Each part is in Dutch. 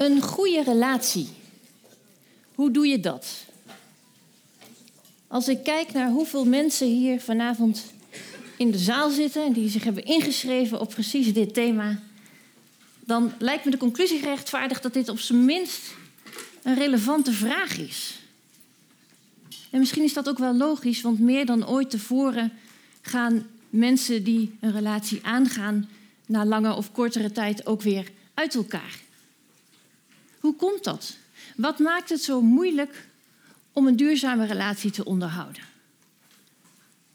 Een goede relatie. Hoe doe je dat? Als ik kijk naar hoeveel mensen hier vanavond in de zaal zitten en die zich hebben ingeschreven op precies dit thema, dan lijkt me de conclusie gerechtvaardigd dat dit op zijn minst een relevante vraag is. En misschien is dat ook wel logisch, want meer dan ooit tevoren gaan mensen die een relatie aangaan na lange of kortere tijd ook weer uit elkaar. Hoe komt dat? Wat maakt het zo moeilijk om een duurzame relatie te onderhouden?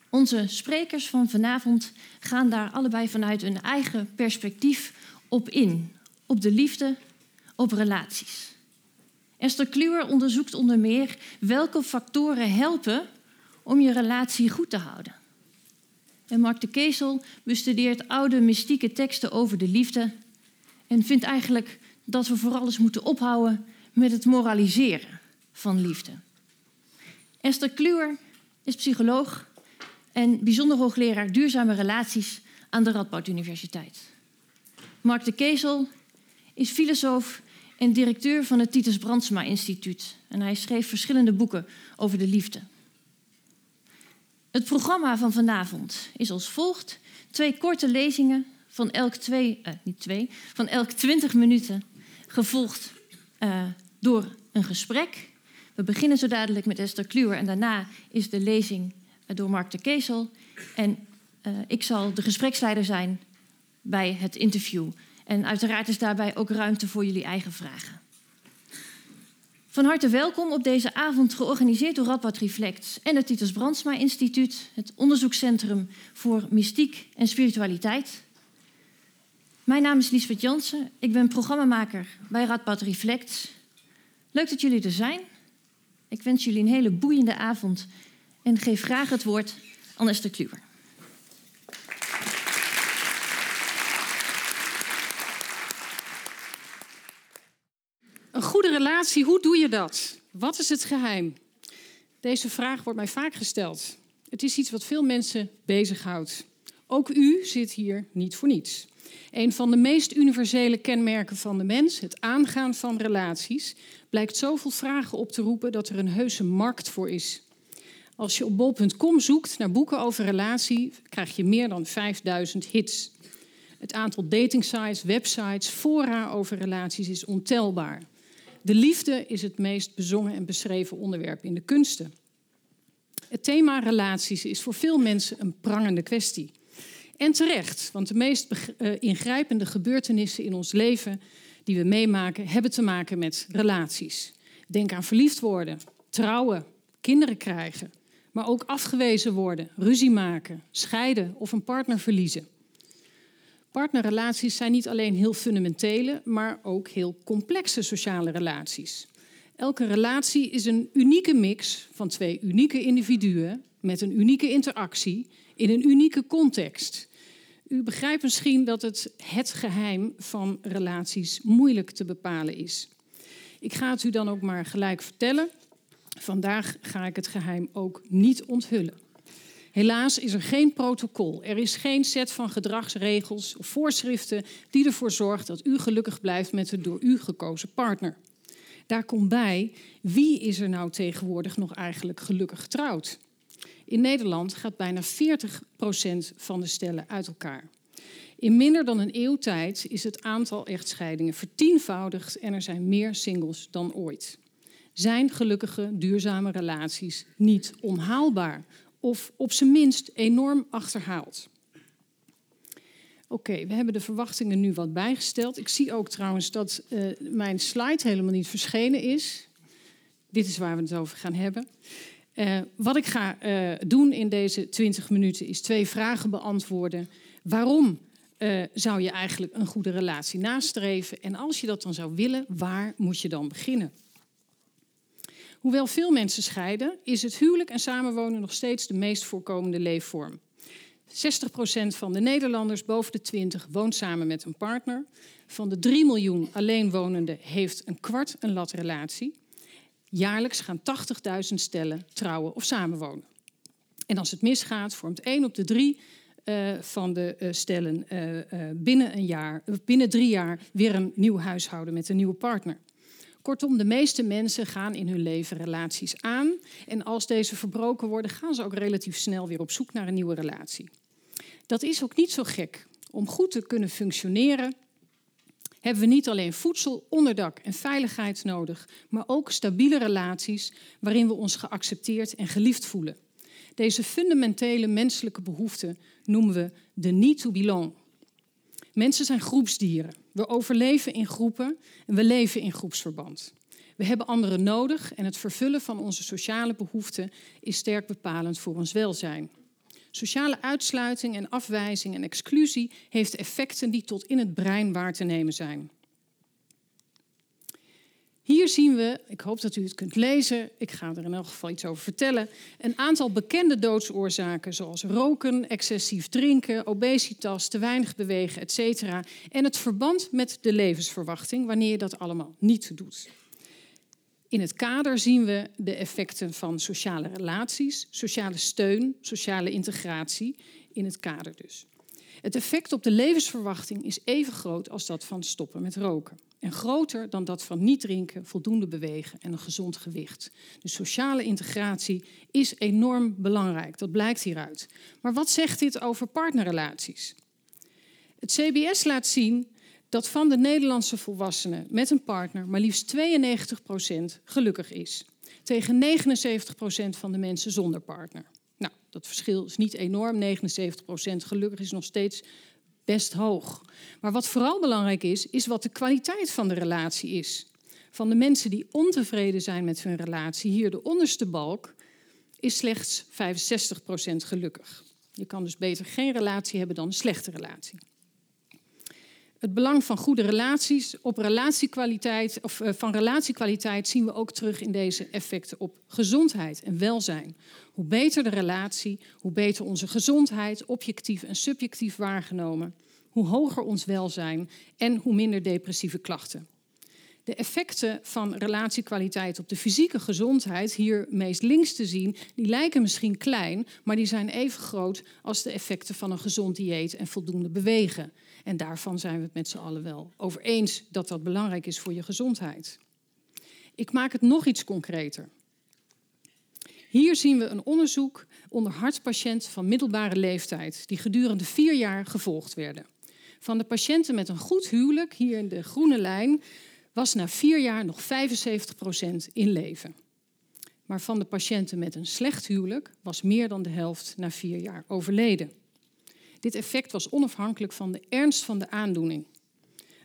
Onze sprekers van vanavond gaan daar allebei vanuit hun eigen perspectief op in. Op de liefde, op relaties. Esther Kluwer onderzoekt onder meer welke factoren helpen om je relatie goed te houden. En Mark de Keesel bestudeert oude mystieke teksten over de liefde en vindt eigenlijk dat we vooral eens moeten ophouden met het moraliseren van liefde. Esther Kluwer is psycholoog en bijzonder hoogleraar duurzame relaties aan de Radboud Universiteit. Mark de Keesel is filosoof en directeur van het Titus Brandsma Instituut. En hij schreef verschillende boeken over de liefde. Het programma van vanavond is als volgt: twee korte lezingen van elk twee, eh, niet twee, van elk twintig minuten, gevolgd uh, door een gesprek. We beginnen zo dadelijk met Esther Kluwer en daarna is de lezing uh, door Mark de Keesel. En uh, ik zal de gespreksleider zijn bij het interview. En uiteraard is daarbij ook ruimte voor jullie eigen vragen. Van harte welkom op deze avond, georganiseerd door Radboud Reflect en het Titus Brandsma Instituut, het onderzoekscentrum voor mystiek en spiritualiteit. Mijn naam is Liesbeth Jansen, ik ben programmamaker bij Radboud Reflect. Leuk dat jullie er zijn. Ik wens jullie een hele boeiende avond en geef graag het woord aan Esther Kluwer. Een goede relatie, hoe doe je dat? Wat is het geheim? Deze vraag wordt mij vaak gesteld. Het is iets wat veel mensen bezighoudt. Ook u zit hier niet voor niets. Een van de meest universele kenmerken van de mens, het aangaan van relaties, blijkt zoveel vragen op te roepen dat er een heuse markt voor is. Als je op bol.com zoekt naar boeken over relatie, krijg je meer dan 5000 hits. Het aantal datingsites, websites, fora over relaties is ontelbaar. De liefde is het meest bezongen en beschreven onderwerp in de kunsten. Het thema relaties is voor veel mensen een prangende kwestie. En terecht, want de meest uh, ingrijpende gebeurtenissen in ons leven die we meemaken, hebben te maken met relaties. Denk aan verliefd worden, trouwen, kinderen krijgen, maar ook afgewezen worden, ruzie maken, scheiden of een partner verliezen. Partnerrelaties zijn niet alleen heel fundamentele, maar ook heel complexe sociale relaties. Elke relatie is een unieke mix van twee unieke individuen met een unieke interactie in een unieke context. U begrijpt misschien dat het het geheim van relaties moeilijk te bepalen is. Ik ga het u dan ook maar gelijk vertellen. Vandaag ga ik het geheim ook niet onthullen. Helaas is er geen protocol. Er is geen set van gedragsregels of voorschriften die ervoor zorgt dat u gelukkig blijft met de door u gekozen partner. Daar komt bij, wie is er nou tegenwoordig nog eigenlijk gelukkig getrouwd? In Nederland gaat bijna 40% van de stellen uit elkaar. In minder dan een eeuw tijd is het aantal echtscheidingen vertienvoudigd en er zijn meer singles dan ooit. Zijn gelukkige, duurzame relaties niet onhaalbaar of op zijn minst enorm achterhaald? Oké, we hebben de verwachtingen nu wat bijgesteld. Ik zie ook trouwens dat uh, mijn slide helemaal niet verschenen is. Dit is waar we het over gaan hebben. Uh, wat ik ga uh, doen in deze 20 minuten is twee vragen beantwoorden. Waarom uh, zou je eigenlijk een goede relatie nastreven? En als je dat dan zou willen, waar moet je dan beginnen? Hoewel veel mensen scheiden, is het huwelijk en samenwonen nog steeds de meest voorkomende leefvorm. 60% van de Nederlanders boven de 20 woont samen met een partner. Van de 3 miljoen alleenwonenden heeft een kwart een latrelatie. Jaarlijks gaan 80.000 stellen trouwen of samenwonen. En als het misgaat, vormt 1 op de 3 uh, van de uh, stellen uh, binnen een jaar, binnen drie jaar weer een nieuw huishouden met een nieuwe partner. Kortom, de meeste mensen gaan in hun leven relaties aan. En als deze verbroken worden, gaan ze ook relatief snel weer op zoek naar een nieuwe relatie. Dat is ook niet zo gek. Om goed te kunnen functioneren hebben we niet alleen voedsel, onderdak en veiligheid nodig, maar ook stabiele relaties waarin we ons geaccepteerd en geliefd voelen. Deze fundamentele menselijke behoefte noemen we de need to belong. Mensen zijn groepsdieren. We overleven in groepen en we leven in groepsverband. We hebben anderen nodig en het vervullen van onze sociale behoeften is sterk bepalend voor ons welzijn. Sociale uitsluiting en afwijzing en exclusie heeft effecten die tot in het brein waar te nemen zijn. Hier zien we, ik hoop dat u het kunt lezen, ik ga er in elk geval iets over vertellen, een aantal bekende doodsoorzaken zoals roken, excessief drinken, obesitas, te weinig bewegen, etc. En het verband met de levensverwachting wanneer je dat allemaal niet doet. In het kader zien we de effecten van sociale relaties, sociale steun, sociale integratie, in het kader dus. Het effect op de levensverwachting is even groot als dat van stoppen met roken. En groter dan dat van niet drinken, voldoende bewegen en een gezond gewicht. De sociale integratie is enorm belangrijk, dat blijkt hieruit. Maar wat zegt dit over partnerrelaties? Het CBS laat zien dat van de Nederlandse volwassenen met een partner maar liefst 92% gelukkig is. Tegen 79% van de mensen zonder partner. Nou, dat verschil is niet enorm. 79% gelukkig is nog steeds best hoog. Maar wat vooral belangrijk is, is wat de kwaliteit van de relatie is. Van de mensen die ontevreden zijn met hun relatie, hier de onderste balk, is slechts 65% gelukkig. Je kan dus beter geen relatie hebben dan een slechte relatie. Het belang van goede relaties op relatiekwaliteit, of eh, van relatiekwaliteit zien we ook terug in deze effecten op gezondheid en welzijn. Hoe beter de relatie, hoe beter onze gezondheid, objectief en subjectief waargenomen, hoe hoger ons welzijn en hoe minder depressieve klachten. De effecten van relatiekwaliteit op de fysieke gezondheid, hier meest links te zien, die lijken misschien klein, maar die zijn even groot als de effecten van een gezond dieet en voldoende bewegen. En daarvan zijn we het met z'n allen wel over eens dat dat belangrijk is voor je gezondheid. Ik maak het nog iets concreter. Hier zien we een onderzoek onder hartpatiënten van middelbare leeftijd, die gedurende vier jaar gevolgd werden. Van de patiënten met een goed huwelijk, hier in de groene lijn, was na vier jaar nog 75% in leven. Maar van de patiënten met een slecht huwelijk was meer dan de helft na vier jaar overleden. Dit effect was onafhankelijk van de ernst van de aandoening.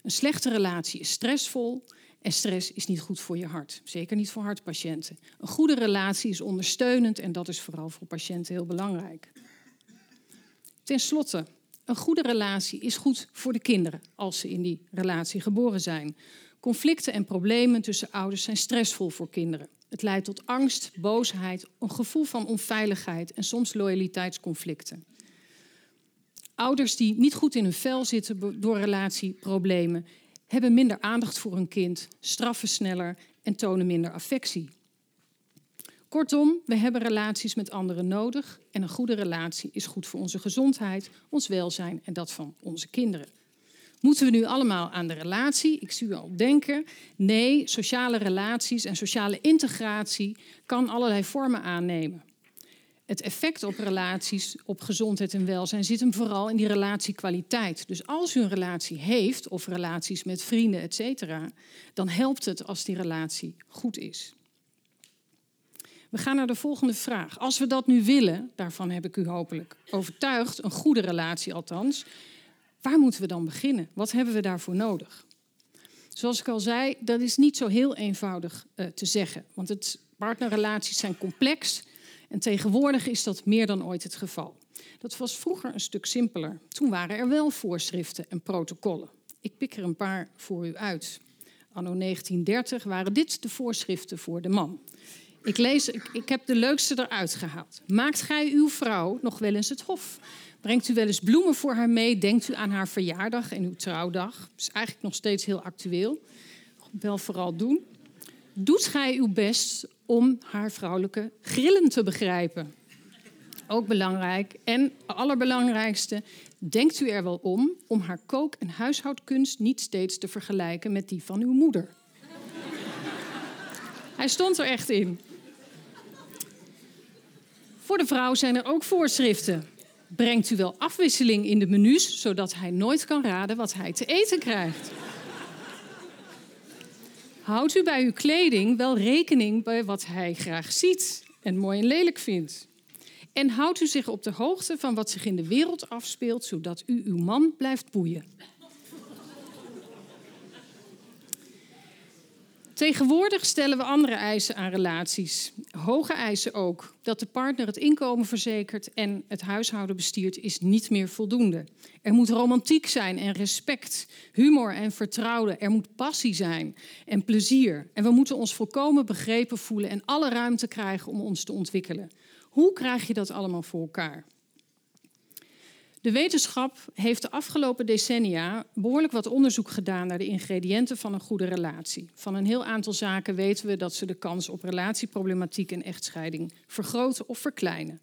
Een slechte relatie is stressvol en stress is niet goed voor je hart. Zeker niet voor hartpatiënten. Een goede relatie is ondersteunend en dat is vooral voor patiënten heel belangrijk. Ten slotte, een goede relatie is goed voor de kinderen als ze in die relatie geboren zijn. Conflicten en problemen tussen ouders zijn stressvol voor kinderen. Het leidt tot angst, boosheid, een gevoel van onveiligheid en soms loyaliteitsconflicten. Ouders die niet goed in hun vel zitten door relatieproblemen, hebben minder aandacht voor hun kind, straffen sneller en tonen minder affectie. Kortom, we hebben relaties met anderen nodig en een goede relatie is goed voor onze gezondheid, ons welzijn en dat van onze kinderen. Moeten we nu allemaal aan de relatie? Ik zie u al denken. Nee, sociale relaties en sociale integratie kan allerlei vormen aannemen het effect op relaties, op gezondheid en welzijn zit hem vooral in die relatiekwaliteit. Dus als u een relatie heeft, of relaties met vrienden, et cetera, dan helpt het als die relatie goed is. We gaan naar de volgende vraag. Als we dat nu willen, daarvan heb ik u hopelijk overtuigd, een goede relatie althans, waar moeten we dan beginnen? Wat hebben we daarvoor nodig? Zoals ik al zei, dat is niet zo heel eenvoudig uh, te zeggen, want het, partnerrelaties zijn complex en tegenwoordig is dat meer dan ooit het geval. Dat was vroeger een stuk simpeler. Toen waren er wel voorschriften en protocollen. Ik pik er een paar voor u uit. Anno 1930 waren dit de voorschriften voor de man. Ik, lees, ik, heb de leukste eruit gehaald. Maakt gij uw vrouw nog wel eens het hof? Brengt u wel eens bloemen voor haar mee? Denkt u aan haar verjaardag en uw trouwdag? Dat is eigenlijk nog steeds heel actueel. Wel vooral doen. Doet gij uw best om haar vrouwelijke grillen te begrijpen? ook belangrijk. En allerbelangrijkste, denkt u er wel om om haar kook- en huishoudkunst niet steeds te vergelijken met die van uw moeder? Hij stond er echt in. Voor de vrouw zijn er ook voorschriften. Brengt u wel afwisseling in de menus, zodat hij nooit kan raden wat hij te eten krijgt. Houdt u bij uw kleding wel rekening bij wat hij graag ziet en mooi en lelijk vindt. En houdt u zich op de hoogte van wat zich in de wereld afspeelt, zodat u uw man blijft boeien. Tegenwoordig stellen we andere eisen aan relaties. Hoge eisen ook. Dat de partner het inkomen verzekert en het huishouden bestiert is niet meer voldoende. Er moet romantiek zijn en respect, humor en vertrouwen. Er moet passie zijn en plezier. En we moeten ons volkomen begrepen voelen en alle ruimte krijgen om ons te ontwikkelen. Hoe krijg je dat allemaal voor elkaar? De wetenschap heeft de afgelopen decennia behoorlijk wat onderzoek gedaan naar de ingrediënten van een goede relatie. Van een heel aantal zaken weten we dat ze de kans op relatieproblematiek en echtscheiding vergroten of verkleinen.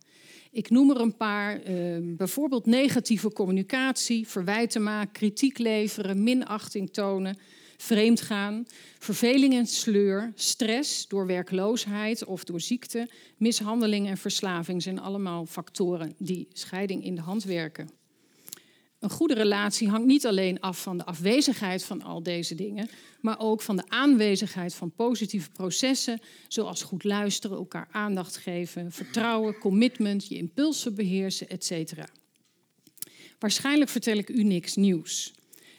Ik noem er een paar, uh, bijvoorbeeld negatieve communicatie, verwijten maken, kritiek leveren, minachting tonen, vreemdgaan, verveling en sleur, stress door werkloosheid of door ziekte, mishandeling en verslaving zijn allemaal factoren die scheiding in de hand werken. Een goede relatie hangt niet alleen af van de afwezigheid van al deze dingen, maar ook van de aanwezigheid van positieve processen, zoals goed luisteren, elkaar aandacht geven, vertrouwen, commitment, je impulsen beheersen, etc. Waarschijnlijk vertel ik u niks nieuws.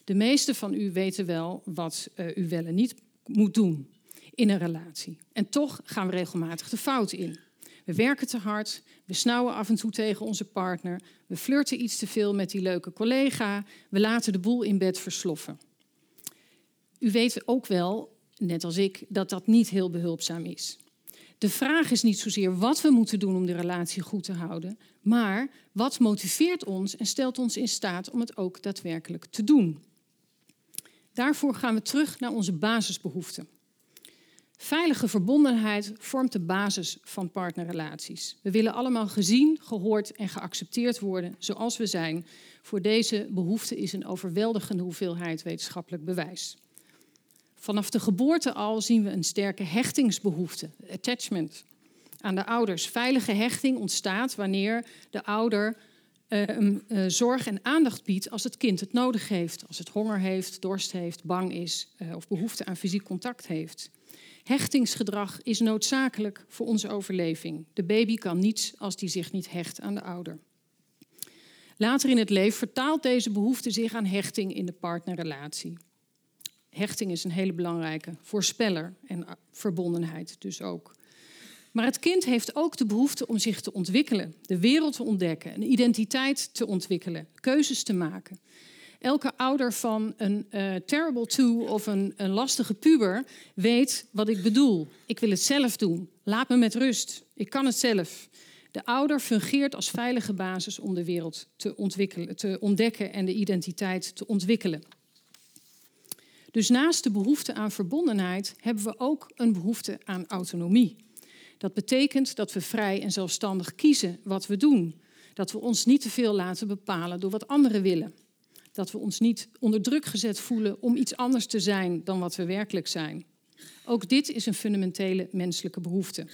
De meeste van u weten wel wat uh, u wel en niet moet doen in een relatie. En toch gaan we regelmatig de fout in. We werken te hard, we snauwen af en toe tegen onze partner, we flirten iets te veel met die leuke collega, we laten de boel in bed versloffen. U weet ook wel, net als ik, dat dat niet heel behulpzaam is. De vraag is niet zozeer wat we moeten doen om de relatie goed te houden, maar wat motiveert ons en stelt ons in staat om het ook daadwerkelijk te doen. Daarvoor gaan we terug naar onze basisbehoeften. Veilige verbondenheid vormt de basis van partnerrelaties. We willen allemaal gezien, gehoord en geaccepteerd worden zoals we zijn. Voor deze behoefte is een overweldigende hoeveelheid wetenschappelijk bewijs. Vanaf de geboorte al zien we een sterke hechtingsbehoefte, attachment, aan de ouders. Veilige hechting ontstaat wanneer de ouder uh, zorg en aandacht biedt als het kind het nodig heeft. Als het honger heeft, dorst heeft, bang is uh, of behoefte aan fysiek contact heeft. Hechtingsgedrag is noodzakelijk voor onze overleving. De baby kan niets als die zich niet hecht aan de ouder. Later in het leven vertaalt deze behoefte zich aan hechting in de partnerrelatie. Hechting is een hele belangrijke voorspeller en verbondenheid dus ook. Maar het kind heeft ook de behoefte om zich te ontwikkelen, de wereld te ontdekken, een identiteit te ontwikkelen, keuzes te maken. Elke ouder van een uh, terrible two of een, een lastige puber weet wat ik bedoel. Ik wil het zelf doen. Laat me met rust. Ik kan het zelf. De ouder fungeert als veilige basis om de wereld te, ontwikkelen, te ontdekken en de identiteit te ontwikkelen. Dus naast de behoefte aan verbondenheid hebben we ook een behoefte aan autonomie. Dat betekent dat we vrij en zelfstandig kiezen wat we doen. Dat we ons niet te veel laten bepalen door wat anderen willen. Dat we ons niet onder druk gezet voelen om iets anders te zijn dan wat we werkelijk zijn. Ook dit is een fundamentele menselijke behoefte.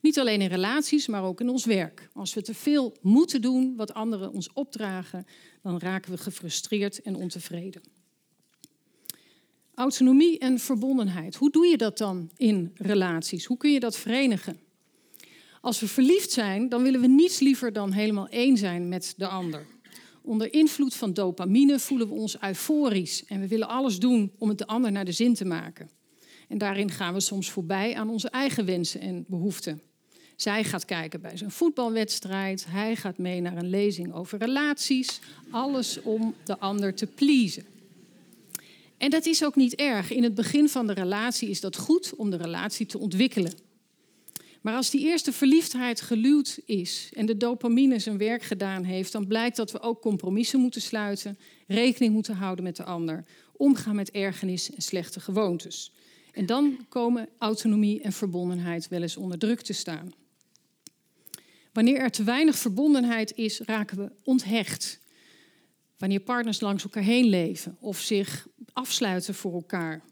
Niet alleen in relaties, maar ook in ons werk. Als we te veel moeten doen wat anderen ons opdragen, dan raken we gefrustreerd en ontevreden. Autonomie en verbondenheid. Hoe doe je dat dan in relaties? Hoe kun je dat verenigen? Als we verliefd zijn, dan willen we niets liever dan helemaal één zijn met de ander. Onder invloed van dopamine voelen we ons euforisch en we willen alles doen om het de ander naar de zin te maken. En daarin gaan we soms voorbij aan onze eigen wensen en behoeften. Zij gaat kijken bij zijn voetbalwedstrijd, hij gaat mee naar een lezing over relaties, alles om de ander te pleasen. En dat is ook niet erg. In het begin van de relatie is dat goed om de relatie te ontwikkelen. Maar als die eerste verliefdheid geluwd is en de dopamine zijn werk gedaan heeft, dan blijkt dat we ook compromissen moeten sluiten, rekening moeten houden met de ander, omgaan met ergernis en slechte gewoontes. En dan komen autonomie en verbondenheid wel eens onder druk te staan. Wanneer er te weinig verbondenheid is, raken we onthecht. Wanneer partners langs elkaar heen leven of zich afsluiten voor elkaar.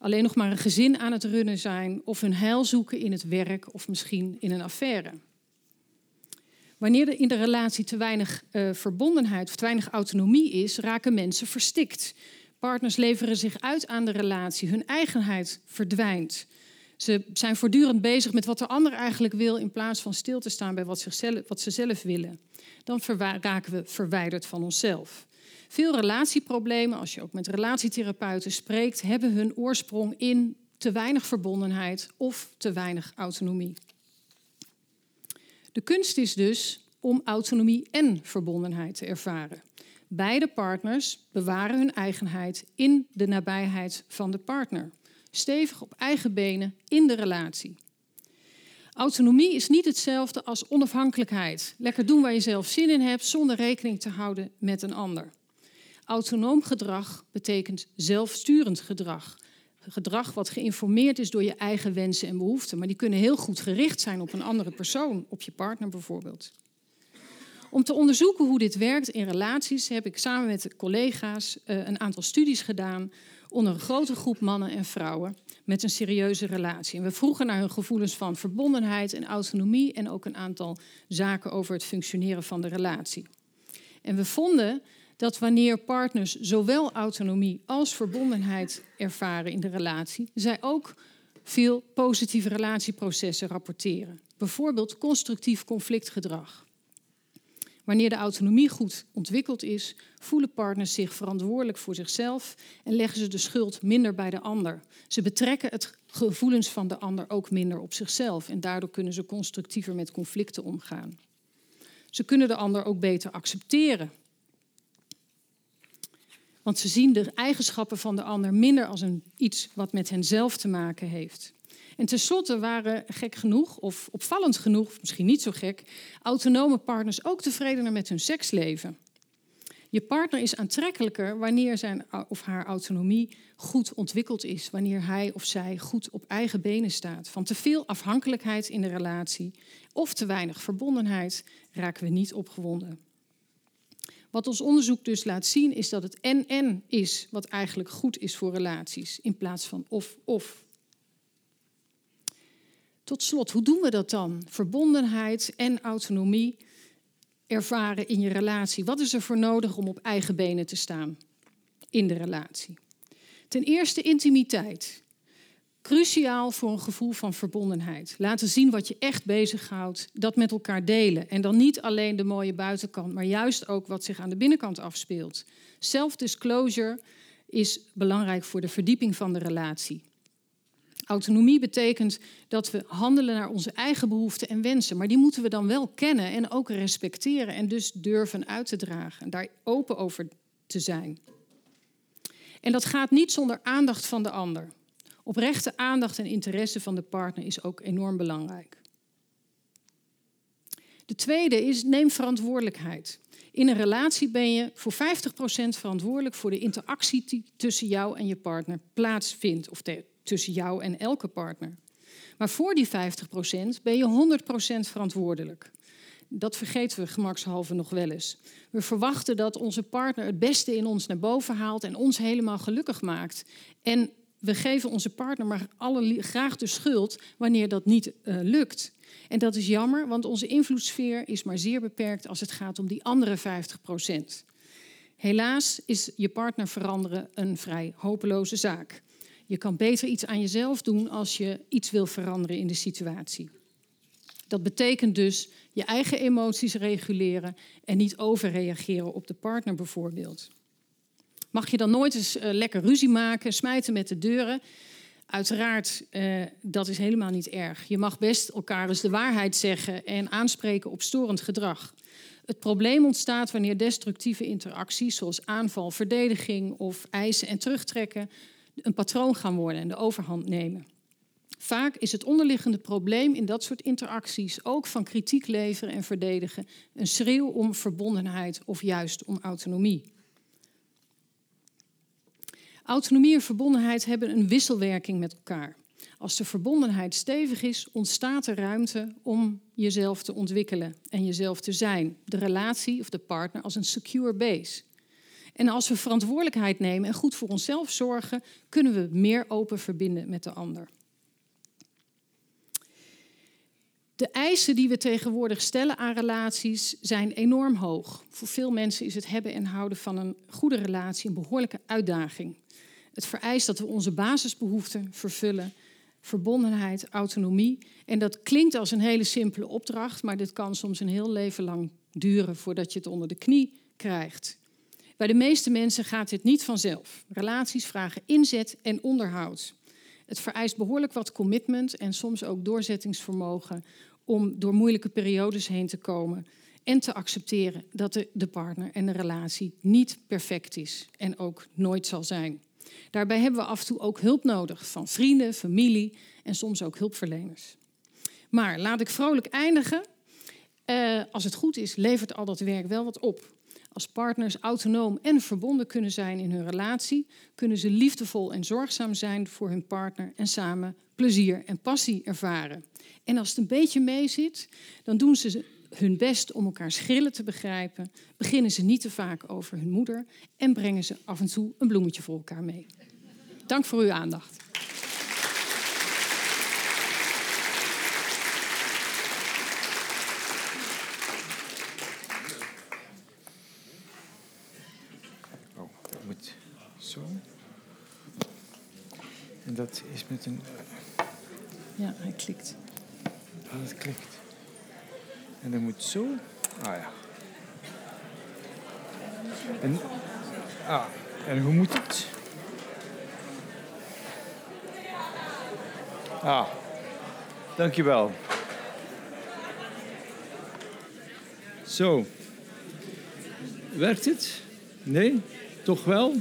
Alleen nog maar een gezin aan het runnen zijn of hun heil zoeken in het werk of misschien in een affaire. Wanneer er in de relatie te weinig uh, verbondenheid of te weinig autonomie is, raken mensen verstikt. Partners leveren zich uit aan de relatie, hun eigenheid verdwijnt. Ze zijn voortdurend bezig met wat de ander eigenlijk wil, in plaats van stil te staan bij wat, zichzelf, wat ze zelf willen. Dan raken we verwijderd van onszelf. Veel relatieproblemen, als je ook met relatietherapeuten spreekt, hebben hun oorsprong in te weinig verbondenheid of te weinig autonomie. De kunst is dus om autonomie en verbondenheid te ervaren. Beide partners bewaren hun eigenheid in de nabijheid van de partner. Stevig op eigen benen in de relatie. Autonomie is niet hetzelfde als onafhankelijkheid. Lekker doen waar je zelf zin in hebt zonder rekening te houden met een ander. Autonoom gedrag betekent zelfsturend gedrag. Gedrag wat geïnformeerd is door je eigen wensen en behoeften. Maar die kunnen heel goed gericht zijn op een andere persoon, op je partner bijvoorbeeld. Om te onderzoeken hoe dit werkt in relaties heb ik samen met collega's eh, een aantal studies gedaan onder een grote groep mannen en vrouwen met een serieuze relatie. En we vroegen naar hun gevoelens van verbondenheid en autonomie en ook een aantal zaken over het functioneren van de relatie. En we vonden dat wanneer partners zowel autonomie als verbondenheid ervaren in de relatie, zij ook veel positieve relatieprocessen rapporteren. Bijvoorbeeld constructief conflictgedrag. Wanneer de autonomie goed ontwikkeld is, voelen partners zich verantwoordelijk voor zichzelf en leggen ze de schuld minder bij de ander. Ze betrekken het gevoelens van de ander ook minder op zichzelf en daardoor kunnen ze constructiever met conflicten omgaan. Ze kunnen de ander ook beter accepteren. Want ze zien de eigenschappen van de ander minder als een, iets wat met henzelf te maken heeft. En tenslotte waren gek genoeg, of opvallend genoeg, misschien niet zo gek, autonome partners ook tevredener met hun seksleven. Je partner is aantrekkelijker wanneer zijn of haar autonomie goed ontwikkeld is, wanneer hij of zij goed op eigen benen staat. Van te veel afhankelijkheid in de relatie of te weinig verbondenheid raken we niet opgewonden. Wat ons onderzoek dus laat zien is dat het en-en is wat eigenlijk goed is voor relaties in plaats van of-of. Tot slot, hoe doen we dat dan? Verbondenheid en autonomie ervaren in je relatie. Wat is er voor nodig om op eigen benen te staan in de relatie? Ten eerste intimiteit. Cruciaal voor een gevoel van verbondenheid. Laten zien wat je echt bezighoudt, dat met elkaar delen. En dan niet alleen de mooie buitenkant, maar juist ook wat zich aan de binnenkant afspeelt. Self-disclosure is belangrijk voor de verdieping van de relatie. Autonomie betekent dat we handelen naar onze eigen behoeften en wensen, maar die moeten we dan wel kennen en ook respecteren en dus durven uit te dragen en daar open over te zijn. En dat gaat niet zonder aandacht van de ander. Oprechte aandacht en interesse van de partner is ook enorm belangrijk. De tweede is neem verantwoordelijkheid. In een relatie ben je voor 50% verantwoordelijk voor de interactie die tussen jou en je partner plaatsvindt, of tussen jou en elke partner. Maar voor die 50% ben je 100% verantwoordelijk. Dat vergeten we gemakshalve nog wel eens. We verwachten dat onze partner het beste in ons naar boven haalt en ons helemaal gelukkig maakt. En we geven onze partner maar alle, graag de schuld wanneer dat niet uh, lukt. En dat is jammer, want onze invloedssfeer is maar zeer beperkt als het gaat om die andere 50 procent. Helaas is je partner veranderen een vrij hopeloze zaak. Je kan beter iets aan jezelf doen als je iets wil veranderen in de situatie. Dat betekent dus je eigen emoties reguleren en niet overreageren op de partner bijvoorbeeld. Mag je dan nooit eens uh, lekker ruzie maken, smijten met de deuren? Uiteraard, uh, dat is helemaal niet erg. Je mag best elkaar eens de waarheid zeggen en aanspreken op storend gedrag. Het probleem ontstaat wanneer destructieve interacties, zoals aanval, verdediging of eisen en terugtrekken, een patroon gaan worden en de overhand nemen. Vaak is het onderliggende probleem in dat soort interacties, ook van kritiek leveren en verdedigen, een schreeuw om verbondenheid of juist om autonomie. Autonomie en verbondenheid hebben een wisselwerking met elkaar. Als de verbondenheid stevig is, ontstaat er ruimte om jezelf te ontwikkelen en jezelf te zijn. De relatie of de partner als een secure base. En als we verantwoordelijkheid nemen en goed voor onszelf zorgen, kunnen we meer open verbinden met de ander. De eisen die we tegenwoordig stellen aan relaties zijn enorm hoog. Voor veel mensen is het hebben en houden van een goede relatie een behoorlijke uitdaging. Het vereist dat we onze basisbehoeften vervullen: verbondenheid, autonomie. En dat klinkt als een hele simpele opdracht, maar dit kan soms een heel leven lang duren voordat je het onder de knie krijgt. Bij de meeste mensen gaat dit niet vanzelf. Relaties vragen inzet en onderhoud. Het vereist behoorlijk wat commitment en soms ook doorzettingsvermogen om door moeilijke periodes heen te komen en te accepteren dat de, partner en de relatie niet perfect is en ook nooit zal zijn. Daarbij hebben we af en toe ook hulp nodig van vrienden, familie en soms ook hulpverleners. Maar laat ik vrolijk eindigen. Uh, als het goed is, levert al dat werk wel wat op. Als partners autonoom en verbonden kunnen zijn in hun relatie, kunnen ze liefdevol en zorgzaam zijn voor hun partner en samen plezier en passie ervaren. En als het een beetje meezit, dan doen ze hun best om elkaar schrillen te begrijpen, beginnen ze niet te vaak over hun moeder en brengen ze af en toe een bloemetje voor elkaar mee. Dank voor uw aandacht. Oh, dat moet zo. En dat is met een. Ja, hij klikt. Oh, het klikt. En dan moet zo. Ah ja. En, ah, en hoe moet het? Ah, dankjewel. Zo. Werkt het? Nee? Toch wel?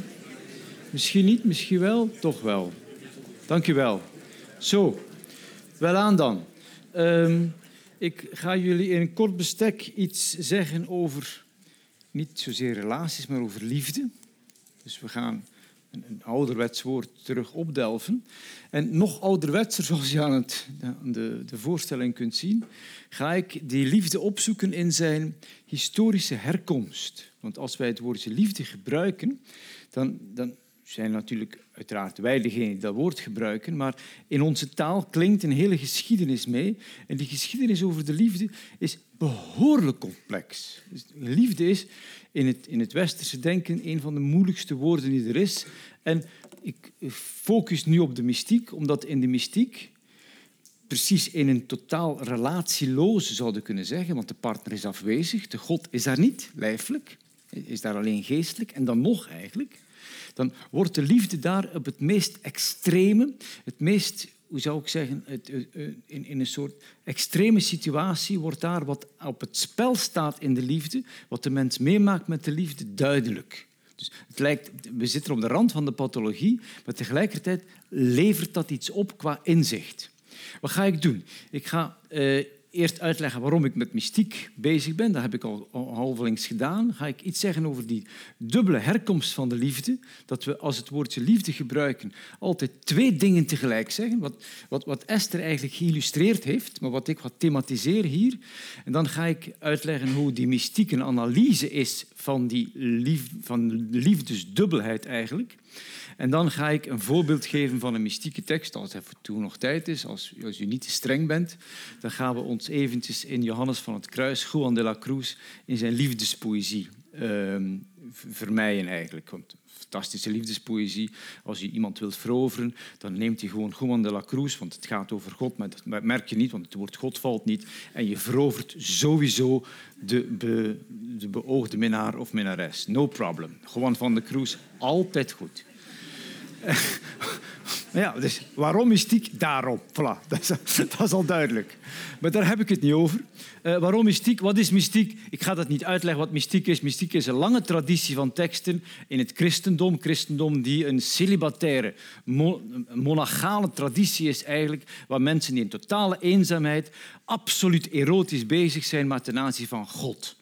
Misschien niet, misschien wel, toch wel. Dankjewel. Zo, wel aan dan. Um, ik ga jullie in een kort bestek iets zeggen over niet zozeer relaties, maar over liefde. Dus we gaan een, een ouderwets woord terug opdelven. En nog ouderwetser, zoals je aan de, de voorstelling kunt zien, ga ik die liefde opzoeken in zijn historische herkomst. Want als wij het woordje liefde gebruiken, dan, dan zijn natuurlijk uiteraard wij degene die dat woord gebruiken, maar in onze taal klinkt een hele geschiedenis mee. En die geschiedenis over de liefde is behoorlijk complex. Dus liefde is in het, in het westerse denken een van de moeilijkste woorden die er is. En ik focus nu op de mystiek, omdat in de mystiek precies in een totaal relatieloze zouden kunnen zeggen, want de partner is afwezig, de God is daar niet, lijfelijk, is daar alleen geestelijk en dan nog eigenlijk dan wordt de liefde daar op het meest extreme, het meest, hoe zou ik zeggen, het, eh, eh, in, in een soort extreme situatie wordt daar wat op het spel staat in de liefde, wat de mens meemaakt met de liefde, duidelijk. Dus het lijkt, we zitten op de rand van de pathologie, maar tegelijkertijd levert dat iets op qua inzicht. Wat ga ik doen? Ik ga uh, eerst uitleggen waarom ik met mystiek bezig ben. Dat heb ik al halvelings gedaan. Ga ik iets zeggen over die dubbele herkomst van de liefde. Dat we als het woordje liefde gebruiken altijd twee dingen tegelijk zeggen. Wat, wat, wat Esther eigenlijk geïllustreerd heeft, maar wat ik wat thematiseer hier. En dan ga ik uitleggen hoe die mystiek een analyse is van die lief, van liefdesdubbelheid eigenlijk. En dan ga ik een voorbeeld geven van een mystieke tekst, als het toen nog tijd is, als, als u niet te streng bent. Dan gaan we ons eventjes in Johannes van het Kruis, Juan de la Cruz, in zijn liefdespoëzie uh, vermijden eigenlijk. Want fantastische liefdespoëzie. Als je iemand wilt veroveren, dan neemt hij gewoon Juan de la Cruz, want het gaat over God, maar dat merk je niet, want het woord God valt niet. En je verovert sowieso de, de beoogde minnaar of minnares. No problem. Juan van de Cruz, altijd goed. ja, dus waarom mystiek? Voilà, dat is, al duidelijk. Maar daar heb ik het niet over. Uh, waarom mystiek? Wat is mystiek? Ik ga dat niet uitleggen wat mystiek is. Mystiek is een lange traditie van teksten in het christendom. Christendom die een celibataire, monachale traditie is eigenlijk, waar mensen die in totale eenzaamheid absoluut erotisch bezig zijn, maar ten aanzien van God.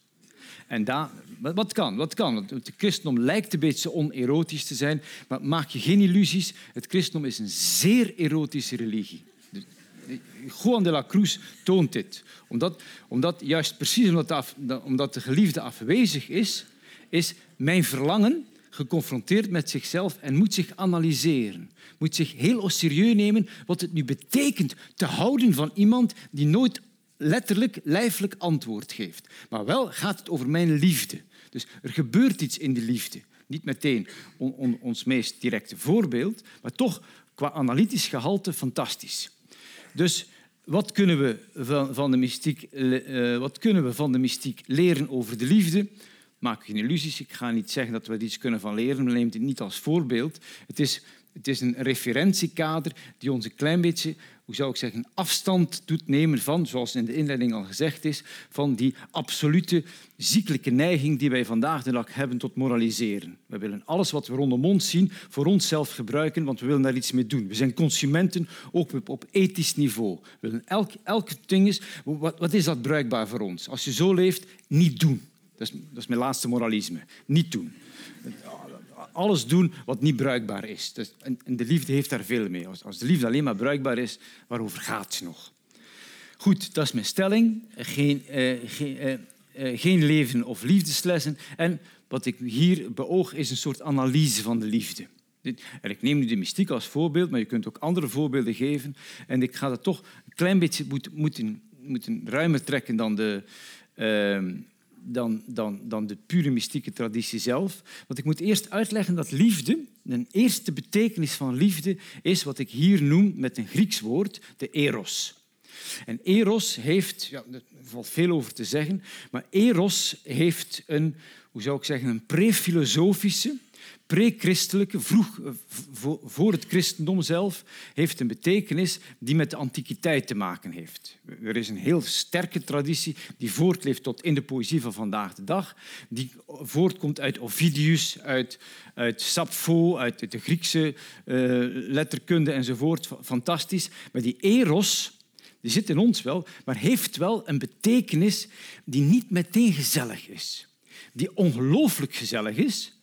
En daar, wat kan? Wat kan? Het christendom lijkt een beetje onerotisch te zijn, maar maak je geen illusies. Het christendom is een zeer erotische religie. Juan de la Cruz toont dit. Omdat, omdat juist precies omdat de, omdat de geliefde afwezig is, is mijn verlangen geconfronteerd met zichzelf en moet zich analyseren. Moet zich heel serieus nemen wat het nu betekent te houden van iemand die nooit letterlijk, lijfelijk antwoord geeft. Maar wel gaat het over mijn liefde. Dus er gebeurt iets in de liefde. Niet meteen ons meest directe voorbeeld, maar toch qua analytisch gehalte fantastisch. Dus wat kunnen we van, van de mystiek, uh, wat kunnen we van de mystiek leren over de liefde? Maak geen illusies. Ik ga niet zeggen dat we er iets kunnen van leren. We nemen het niet als voorbeeld. Het is, het is een referentiekader die ons een klein beetje hoe zou ik zeggen, afstand doet nemen van, zoals in de inleiding al gezegd is, van die absolute ziekelijke neiging die wij vandaag de dag hebben tot moraliseren. We willen alles wat we rondom ons zien voor onszelf gebruiken, want we willen daar iets mee doen. We zijn consumenten, ook op ethisch niveau. We willen elk, elk ding is, wat, wat is dat bruikbaar voor ons? Als je zo leeft, niet doen. Dat is, dat is mijn laatste moralisme. Niet doen alles doen wat niet bruikbaar is. Dus, en, de liefde heeft daar veel mee. Als, als de liefde alleen maar bruikbaar is, waarover gaat ze nog? Goed, dat is mijn stelling. Geen, eh, geen, eh, eh, geen leven of liefdeslessen. En wat ik hier beoog is een soort analyse van de liefde. En ik neem nu de mystiek als voorbeeld, maar je kunt ook andere voorbeelden geven. En ik ga dat toch een klein beetje moeten, moeten ruimer trekken dan de, ehm, dan, dan, dan de pure mystieke traditie zelf. Want ik moet eerst uitleggen dat liefde, een eerste betekenis van liefde, is wat ik hier noem met een Grieks woord, de eros. En eros heeft, ja, er valt veel over te zeggen, maar eros heeft een, hoe zou ik zeggen, een pre-filosofische, pre-christelijke, vroeg eh, voor het christendom zelf, heeft een betekenis die met de antiquiteit te maken heeft. Er is een heel sterke traditie die voortleeft tot in de poëzie van vandaag de dag, die voortkomt uit Ovidius, uit, uit Sappho, uit de Griekse uh, letterkunde enzovoort. Fantastisch. Maar die eros, die zit in ons wel, maar heeft wel een betekenis die niet meteen gezellig is. Die ongelooflijk gezellig is,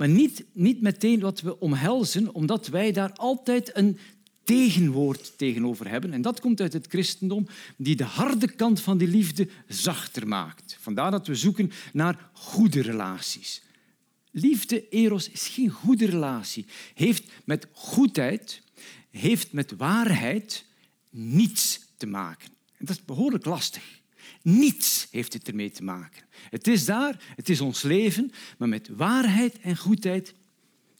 maar niet, niet meteen wat we omhelzen, omdat wij daar altijd een tegenwoord tegenover hebben. En dat komt uit het christendom, die de harde kant van die liefde zachter maakt. Vandaar dat we zoeken naar goede relaties. Liefde, eros, is geen goede relatie. Heeft met goedheid, heeft met waarheid niets te maken. En dat is behoorlijk lastig. Niets heeft het ermee te maken. Het is daar, het is ons leven, maar met waarheid en goedheid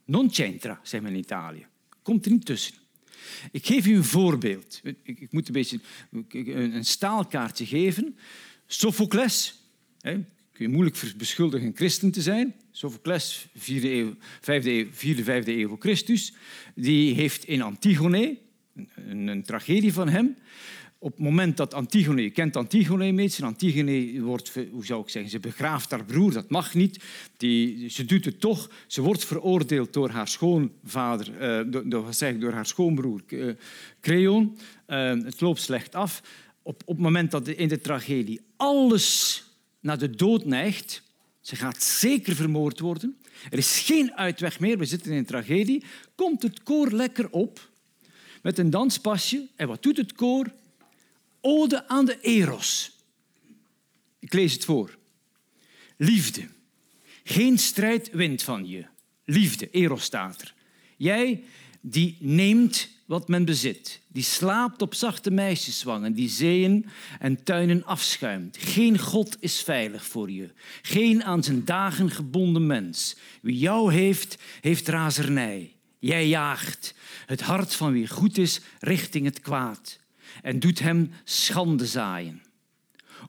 non c'entra, zeggen we in Italië. Komt er niet tussen. Ik geef u een voorbeeld. Ik, moet een beetje een staalkaartje geven. Sophocles, hè, kun je moeilijk beschuldigen een christen te zijn. Sophocles, 4e eeuw, 5e eeuw, 4e, 5e eeuw voor Christus, die heeft in Antigone, een, een tragedie van hem, op het moment dat Antigone, je kent Antigone meest, Antigone wordt, hoe zou ik zeggen, ze begraaft haar broer, dat mag niet. Die, ze doet het toch. Ze wordt veroordeeld door haar schoonvader, uh, door, door haar schoonbroer uh, Creon. Uh, het loopt slecht af. Op, op het moment dat in de tragedie alles naar de dood neigt, ze gaat zeker vermoord worden. Er is geen uitweg meer, we zitten in een tragedie. Komt het koor lekker op met een danspasje. En wat doet het koor? Ode aan de Eros. Ik lees het voor. Liefde. Geen strijd wint van je. Liefde, Eros staat er. Jij die neemt wat men bezit, die slaapt op zachte meisjeswangen, die zeeën en tuinen afschuimt. Geen God is veilig voor je, geen aan zijn dagen gebonden mens. Wie jou heeft, heeft razernij. Jij jaagt het hart van wie goed is richting het kwaad en doet hem schande zaaien.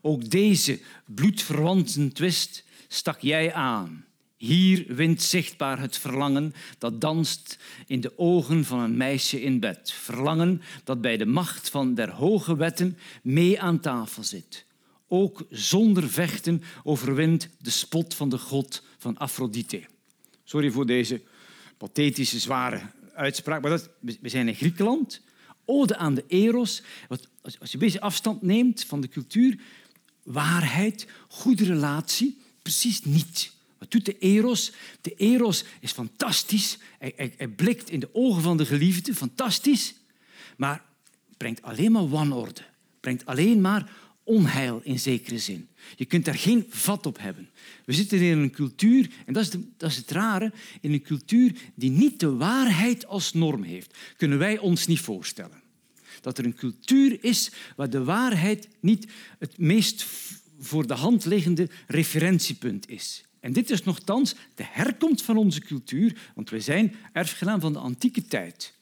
Ook deze bloedverwanten twist stak jij aan. Hier wint zichtbaar het verlangen dat danst in de ogen van een meisje in bed. Verlangen dat bij de macht van der hoge wetten mee aan tafel zit. Ook zonder vechten overwint de spot van de god van Aphrodite. Sorry voor deze pathetische, zware uitspraak, maar we zijn in Griekenland ode aan de eros. Als je een beetje afstand neemt van de cultuur, waarheid, goede relatie, precies niet. Wat doet de eros? De eros is fantastisch. Hij, hij, blikt in de ogen van de geliefde, fantastisch. Maar brengt alleen maar wanorde. Brengt alleen maar onheil in zekere zin. Je kunt daar geen vat op hebben. We zitten in een cultuur, en dat is, dat is het rare, in een cultuur die niet de waarheid als norm heeft. Kunnen wij ons niet voorstellen. Dat er een cultuur is waar de waarheid niet het meest voor de hand liggende referentiepunt is. En dit is nogthans de herkomst van onze cultuur, want wij zijn erfgenaam van de antieke tijd.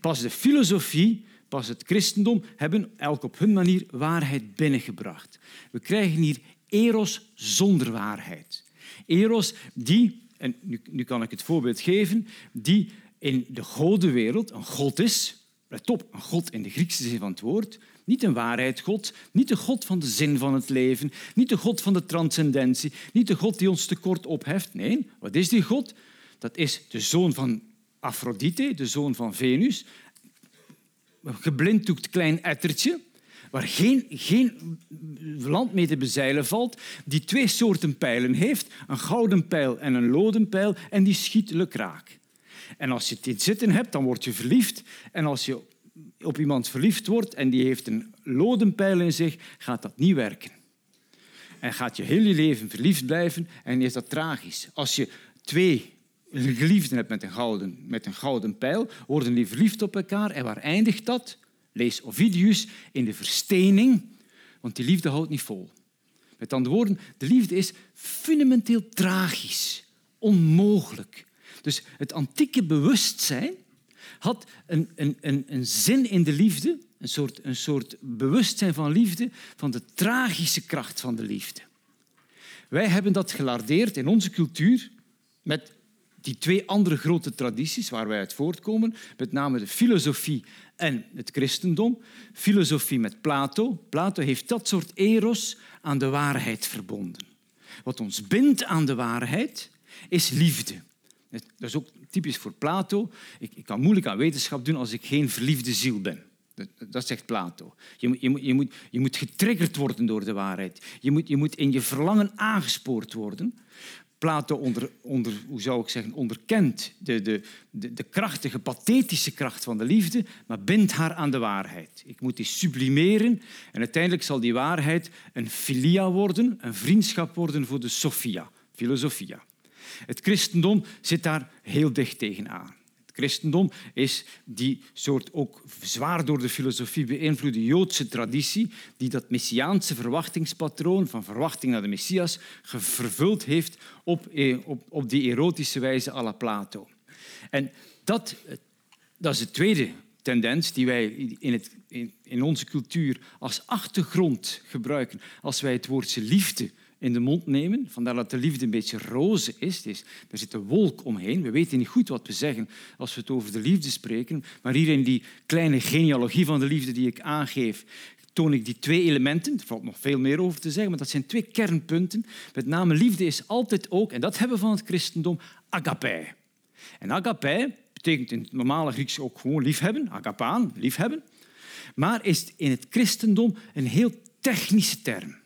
Pas de filosofie, pas het christendom hebben elk op hun manier waarheid binnengebracht. We krijgen hier eros zonder waarheid. Eros die, en nu, nu kan ik het voorbeeld geven, die in de godenwereld een god is. Let op, een god in de Griekse zin van het woord. Niet een waarheidsgod, niet de God van de zin van het leven, niet de God van de transcendentie, niet de God die ons tekort opheft. Nee, wat is die God? Dat is de zoon van Aphrodite, de zoon van Venus. Een geblinddoekt klein ettertje, waar geen, geen land mee te bezeilen valt, die twee soorten pijlen heeft, een gouden pijl en een loden pijl, en die schiet le. En als je dit zitten hebt, dan word je verliefd. En als je op iemand verliefd wordt en die heeft een lodenpijl in zich, gaat dat niet werken. En gaat je heel je leven verliefd blijven en is dat tragisch. Als je twee geliefden hebt met een gouden, met een gouden pijl, worden die verliefd op elkaar. En waar eindigt dat? Lees Ovidius in de verstening, want die liefde houdt niet vol. Met andere woorden, de liefde is fundamenteel tragisch, onmogelijk. Dus het antieke bewustzijn had een, een, een, een zin in de liefde, een soort, een soort bewustzijn van liefde, van de tragische kracht van de liefde. Wij hebben dat gelardeerd in onze cultuur met die twee andere grote tradities waar wij uit voortkomen, met name de filosofie en het christendom. Filosofie met Plato. Plato heeft dat soort eros aan de waarheid verbonden. Wat ons bindt aan de waarheid is liefde. Dat is ook typisch voor Plato. Ik, ik kan moeilijk aan wetenschap doen als ik geen verliefde ziel ben. Dat, dat, zegt Plato. Je je, je, moet, je moet getriggerd worden door de waarheid. Je moet, je moet in je verlangen aangespoord worden. Plato onder, onder, hoe zou ik zeggen, onderkent de, de, de, de, krachtige, pathetische kracht van de liefde, maar bindt haar aan de waarheid. Ik moet die sublimeren en uiteindelijk zal die waarheid een filia worden, een vriendschap worden voor de Sophia, filosofia. Het christendom zit daar heel dicht tegenaan. Het christendom is die soort ook zwaar door de filosofie beïnvloede Joodse traditie die dat messiaanse verwachtingspatroon van verwachting naar de Messias vervuld heeft op, eh, op, op die erotische wijze à la Plato. En dat, dat is de tweede tendens die wij in, het, in, in onze cultuur als achtergrond gebruiken als wij het woordje liefde in de mond nemen. Vandaar dat de liefde een beetje roze is. is. Er zit een wolk omheen. We weten niet goed wat we zeggen als we het over de liefde spreken. Maar hier in die kleine genealogie van de liefde die ik aangeef, toon ik die twee elementen. Er valt nog veel meer over te zeggen, maar dat zijn twee kernpunten. Met name liefde is altijd ook, en dat hebben we van het christendom, agape. En agape betekent in het normale Grieks ook gewoon liefhebben, agapaan, liefhebben. Maar is in het christendom een heel technische term.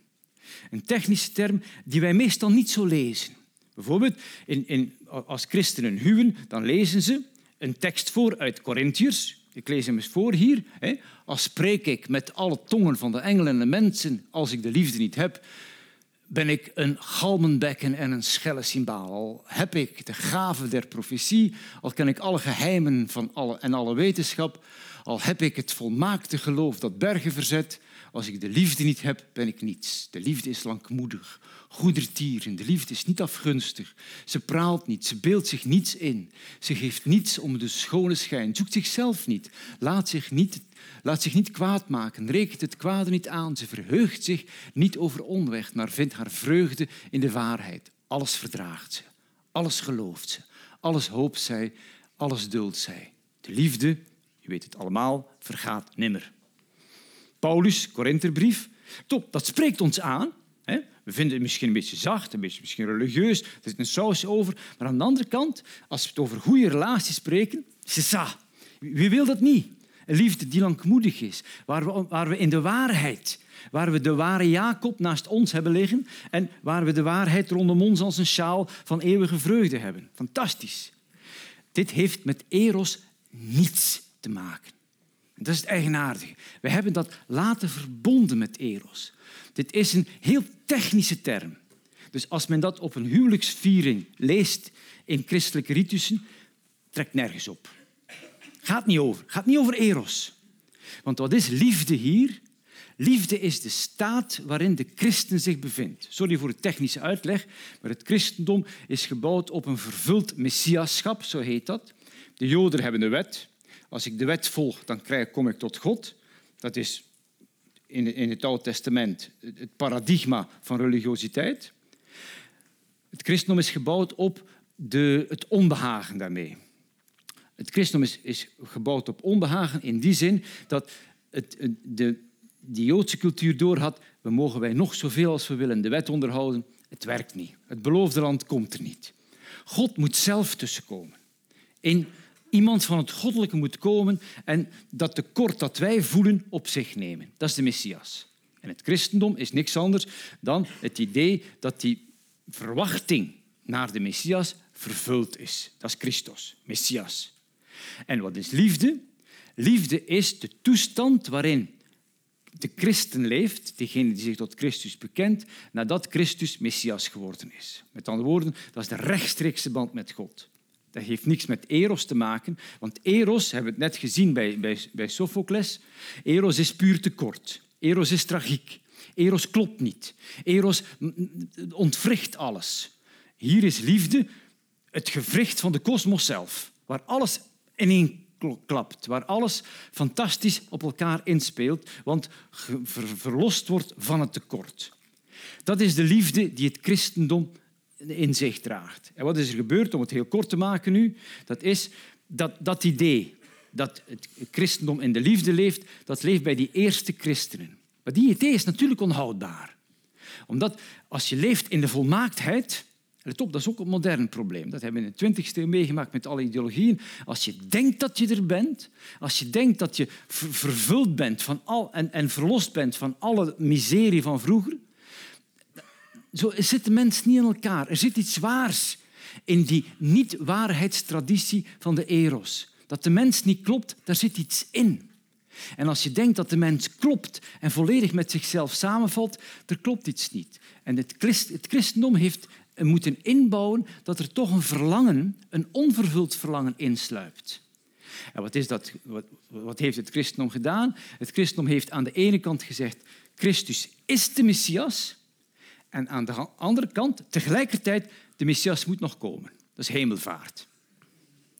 Een technische term die wij meestal niet zo lezen. Bijvoorbeeld, in, in, als christenen huwen, dan lezen ze een tekst voor uit Corinthiërs. Ik lees hem eens voor hier. Hè. Als spreek ik met alle tongen van de engelen en de mensen, als ik de liefde niet heb, ben ik een galmenbekken en een schelle cymbaal. Al heb ik de gave der profetie, al ken ik alle geheimen van alle, en alle wetenschap, al heb ik het volmaakte geloof dat bergen verzet, als ik de liefde niet heb, ben ik niets. De liefde is langmoedig, goedertieren. De liefde is niet afgunstig. Ze praalt niet, ze beeldt zich niets in. Ze geeft niets om de schone schijn, zoekt zichzelf niet, laat zich niet, laat zich niet kwaad maken, rekent het kwade niet aan. Ze verheugt zich niet over onweg, maar vindt haar vreugde in de waarheid. Alles verdraagt ze, alles gelooft ze, alles hoopt zij, alles duldt zij. De liefde, je weet het allemaal, vergaat nimmer. Paulus, Korinterbrief. Top, dat spreekt ons aan. We vinden het misschien een beetje zacht, een beetje misschien religieus. Er zit een saus over. Maar aan de andere kant, als we het over goede relaties spreken. Wie wil dat niet? Een liefde die langmoedig is, waar we, waar we in de waarheid, waar we de ware Jacob naast ons hebben liggen en waar we de waarheid rondom ons als een sjaal van eeuwige vreugde hebben. Fantastisch. Dit heeft met eros niets te maken. Dat is het eigenaardige. We hebben dat laten verbonden met eros. Dit is een heel technische term. Dus als men dat op een huwelijksviering leest in christelijke ritussen, trekt nergens op. Gaat niet over. Gaat niet over eros. Want wat is liefde hier? Liefde is de staat waarin de christen zich bevindt. Sorry voor de technische uitleg, maar het christendom is gebouwd op een vervuld messiaschap, zo heet dat. De Joden hebben de wet. Als ik de wet volg, dan kom ik tot God. Dat is in, in het Oude Testament het paradigma van religiositeit. Het christendom is gebouwd op de, het onbehagen daarmee. Het christendom is, is, gebouwd op onbehagen in die zin dat het, de, Joodse cultuur doorhad, we mogen wij nog zoveel als we willen de wet onderhouden, het werkt niet. Het beloofde land komt er niet. God moet zelf tussenkomen. In iemand van het goddelijke moet komen en dat tekort dat wij voelen op zich nemen. Dat is de Messias. En het christendom is niks anders dan het idee dat die verwachting naar de Messias vervuld is. Dat is Christus, Messias. En wat is liefde? Liefde is de toestand waarin de christen leeft, degene die zich tot Christus bekent, nadat Christus Messias geworden is. Met andere woorden, dat is de rechtstreekse band met God. Dat heeft niks met eros te maken, want eros, hebben we het net gezien bij, bij, bij Sophocles, eros is puur tekort. Eros is tragiek. Eros klopt niet. Eros ontwricht alles. Hier is liefde het gewricht van de kosmos zelf, waar alles ineen klapt, waar alles fantastisch op elkaar inspeelt, want verlost wordt van het tekort. Dat is de liefde die het christendom in zich draagt. En wat is er gebeurd, om het heel kort te maken nu? Dat is dat, dat idee dat het christendom in de liefde leeft, dat leeft bij die eerste christenen. Maar die idee is natuurlijk onhoudbaar. Omdat als je leeft in de volmaaktheid, Let op, dat is ook een modern probleem. Dat hebben we in de 20e eeuw meegemaakt met alle ideologieën. Als je denkt dat je er bent, als je denkt dat je vervuld bent van al, en, en verlost bent van alle miserie van vroeger, zo zit de mens niet in elkaar. Er zit iets waars in die niet-waarheidstraditie van de eros. Dat de mens niet klopt, daar zit iets in. En als je denkt dat de mens klopt en volledig met zichzelf samenvalt, er klopt iets niet. En het christendom heeft moeten inbouwen dat er toch een verlangen, een onvervuld verlangen insluipt. En wat, is dat, wat heeft het christendom gedaan? Het christendom heeft aan de ene kant gezegd, Christus is de Messias. En aan de andere kant, tegelijkertijd, de Messias moet nog komen. Dat is hemelvaart.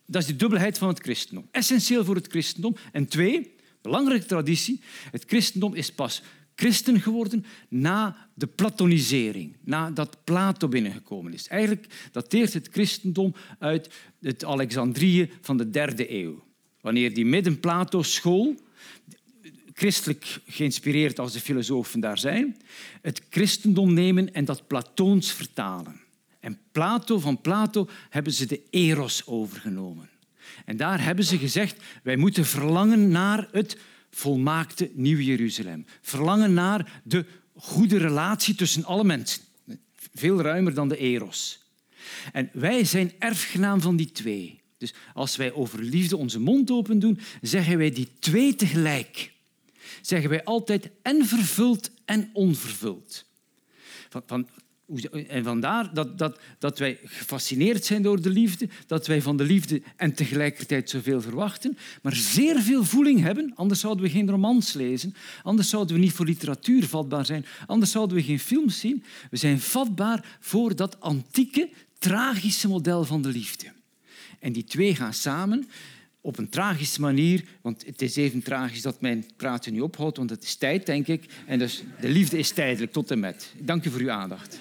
Dat is de dubbelheid van het christendom. Essentieel voor het christendom. En twee, belangrijke traditie, het christendom is pas christen geworden na de platonisering, nadat Plato binnengekomen is. Eigenlijk dateert het christendom uit het Alexandrië van de derde eeuw. Wanneer die midden-Plato-school, christelijk geïnspireerd als de filosofen daar zijn, het christendom nemen en dat Platoons vertalen. En Plato, van Plato hebben ze de eros overgenomen. En daar hebben ze gezegd, wij moeten verlangen naar het volmaakte Nieuw Jeruzalem. Verlangen naar de goede relatie tussen alle mensen. Veel ruimer dan de eros. En wij zijn erfgenaam van die twee. Dus als wij over liefde onze mond open doen, zeggen wij die twee tegelijk. Zeggen wij altijd en vervuld en onvervuld. Van, van, en vandaar dat, dat, dat wij gefascineerd zijn door de liefde, dat wij van de liefde en tegelijkertijd zoveel verwachten, maar zeer veel voeling hebben, anders zouden we geen romans lezen, anders zouden we niet voor literatuur vatbaar zijn, anders zouden we geen films zien. We zijn vatbaar voor dat antieke, tragische model van de liefde. En die twee gaan samen op een tragische manier, want het is even tragisch dat mijn praten nu ophoudt, want het is tijd, denk ik. En dus de liefde is tijdelijk, tot en met. Dank u voor uw aandacht.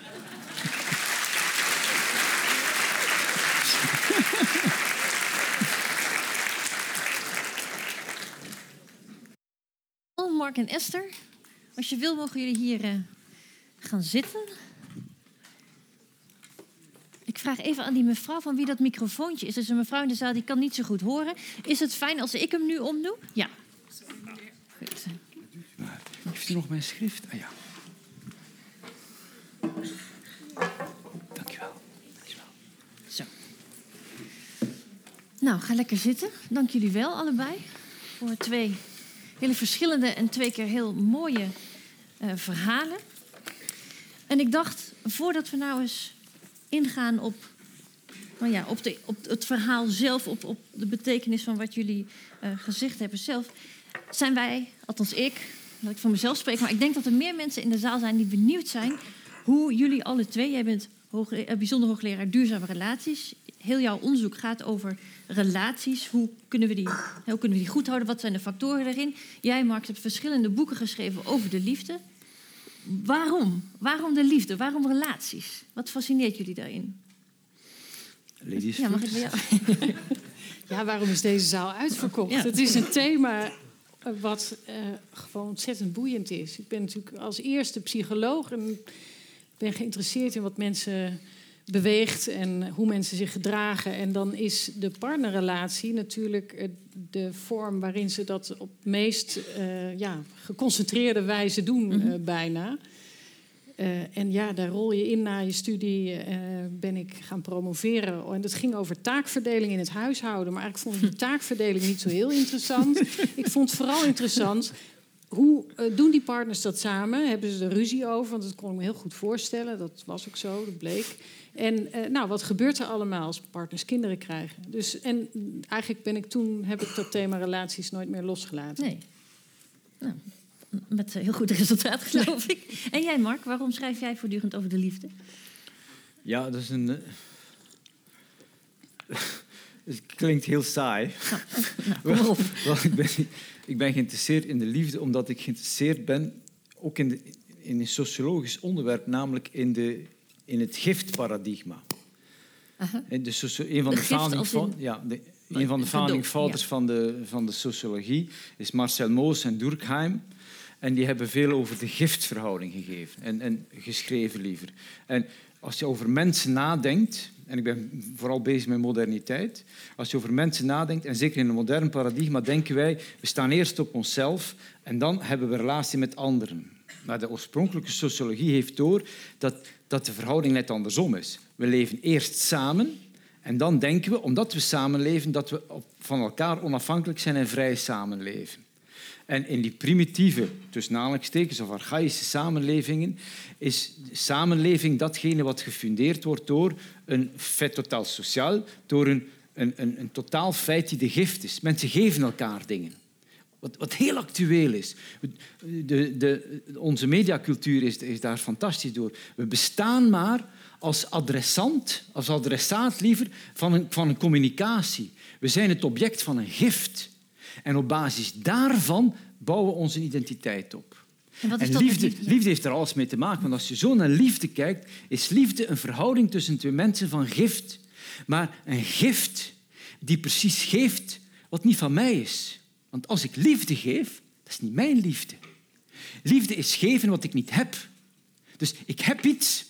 Mark en Esther, als je wil mogen jullie hier uh, gaan zitten. Ik vraag even aan die mevrouw van wie dat microfoontje is. Er is een mevrouw in de zaal die kan niet zo goed horen. Is het fijn als ik hem nu omdoe? Ja, u nog mijn schrift? Ah ja. Dankjewel. Dankjewel. Zo. Nou, ga lekker zitten. Dank jullie wel allebei voor twee hele verschillende en twee keer heel mooie uh, verhalen. En ik dacht, voordat we nou eens ingaan op, nou ja, op, de, op het verhaal zelf, op, op de betekenis van wat jullie uh, gezegd hebben zelf, zijn wij, althans ik, laat ik voor mezelf spreken, maar ik denk dat er meer mensen in de zaal zijn die benieuwd zijn hoe jullie alle twee, jij bent hoog, uh, bijzonder hoogleraar duurzame relaties, heel jouw onderzoek gaat over relaties. Hoe kunnen, we die, hoe kunnen we die goed houden? Wat zijn de factoren daarin? Jij, Mark, hebt verschillende boeken geschreven over de liefde. Waarom? Waarom de liefde? Waarom relaties? Wat fascineert jullie daarin? Ladies ja, mag ik bij jou? ja, waarom is deze zaal uitverkocht? Ja. Het is een thema wat uh, gewoon ontzettend boeiend is. Ik ben natuurlijk als eerste psycholoog en ben geïnteresseerd in wat mensen beweegt en hoe mensen zich gedragen. En dan is de partnerrelatie natuurlijk de vorm waarin ze dat op meest uh, ja, geconcentreerde wijze doen, mm -hmm. uh, bijna. Uh, en ja, daar rol je in na je studie, ben ik gaan promoveren. En dat ging over taakverdeling in het huishouden. Maar eigenlijk vond ik die taakverdeling niet zo heel interessant. ik vond vooral interessant hoe uh, doen die partners dat samen? Hebben ze er ruzie over? Want dat kon ik me heel goed voorstellen. Dat was ook zo, dat bleek. En uh, nou, wat gebeurt er allemaal als partners kinderen krijgen? Dus, en eigenlijk ben ik toen, heb ik dat thema relaties nooit meer losgelaten. Nee. Nou, met heel goed resultaat, geloof ik. En jij, Mark, waarom schrijf jij voortdurend over de liefde? Ja, dat is een. Uh... Het klinkt heel saai. Nou, nou, wel, ik, ben, ik ben geïnteresseerd in de liefde omdat ik geïnteresseerd ben ook in, de, in een sociologisch onderwerp, namelijk in, de, in het giftparadigma. De socio, een van de, de founding, in... ja, de, een van de founding fathers ja. van, de, van de sociologie is Marcel Moos en Durkheim. En die hebben veel over de giftverhouding gegeven en, en geschreven liever. En als je over mensen nadenkt, en ik ben vooral bezig met moderniteit. Als je over mensen nadenkt, en zeker in een modern paradigma, denken wij, we staan eerst op onszelf en dan hebben we relatie met anderen. Maar de oorspronkelijke sociologie heeft door dat, dat de verhouding net andersom is. We leven eerst samen en dan denken we, omdat we samenleven, dat we van elkaar onafhankelijk zijn en vrij samenleven. En in die primitieve, tussen aanhalingstekens of archaïsche samenlevingen, is samenleving datgene wat gefundeerd wordt door een fait totaal sociaal, door een, een, een, een totaal feit die de gift is. Mensen geven elkaar dingen. Wat, wat heel actueel is. De, de, onze mediacultuur is, is daar fantastisch door. We bestaan maar als adressant, als adressaat liever, van een, van een communicatie. We zijn het object van een gift. En op basis daarvan bouwen we onze identiteit op. En, liefde, liefde? liefde heeft er alles mee te maken. Want als je zo naar liefde kijkt, is liefde een verhouding tussen twee mensen van gift. Maar een gift die precies geeft wat niet van mij is. Want als ik liefde geef, dat is niet mijn liefde. Liefde is geven wat ik niet heb. Dus ik heb iets,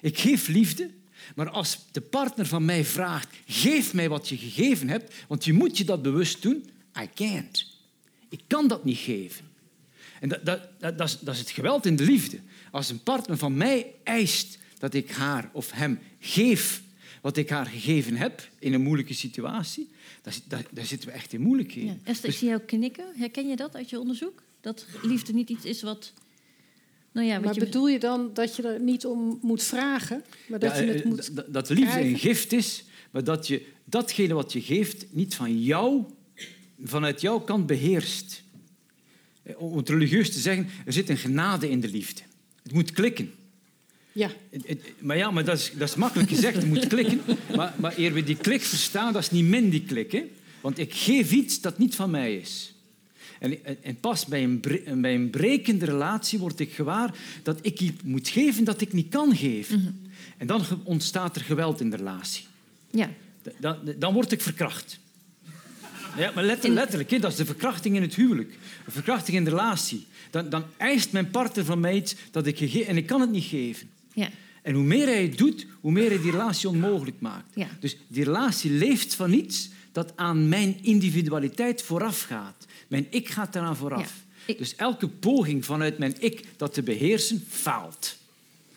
ik geef liefde, maar als de partner van mij vraagt, geef mij wat je gegeven hebt, want je moet je dat bewust doen, I can't. Ik kan dat niet geven. En dat, dat, dat, is, dat is het geweld in de liefde. Als een partner van mij eist dat ik haar of hem geef wat ik haar gegeven heb in een moeilijke situatie, daar, daar zitten we echt in moeilijkheden. Ja. Esther, ik zie jou knikken. Herken je dat uit je onderzoek? Dat liefde niet iets is wat... Nou ja, wat Maar je... bedoel je dan dat je er niet om moet vragen, maar dat Ja, je het eh, moet... dat- Dat liefde krijgen? een gift is, maar dat je datgene wat je geeft niet van jou, vanuit jouw kant beheerst. Eh, Om het religieus te zeggen, er zit een genade in de liefde. Het moet klikken. Ja, Maar ja, maar dat is, dat is makkelijk gezegd, het moet klikken. Maar, maar eer we die klik verstaan, dat is niet min die klik. Hè? Want ik geef iets dat niet van mij is. En, en- pas bij een, bre- bij een brekende relatie word ik gewaar dat ik iets moet geven dat ik niet kan geven. En dan ontstaat er geweld in de relatie. Ja. Dan, dan word ik verkracht. Ja, maar let- letterlijk, hè, dat is de verkrachting in het huwelijk. Een verkrachting in de relatie. Dan, dan eist mijn partner van mij iets dat ik gegeven en ik kan het niet geven. Ja. En hoe meer hij het doet, hoe meer hij die relatie onmogelijk maakt. Ja. Dus die relatie leeft van iets dat aan mijn individualiteit vooraf gaat. Mijn ik gaat eraan vooraf. Dus elke poging vanuit mijn ik dat te beheersen, faalt.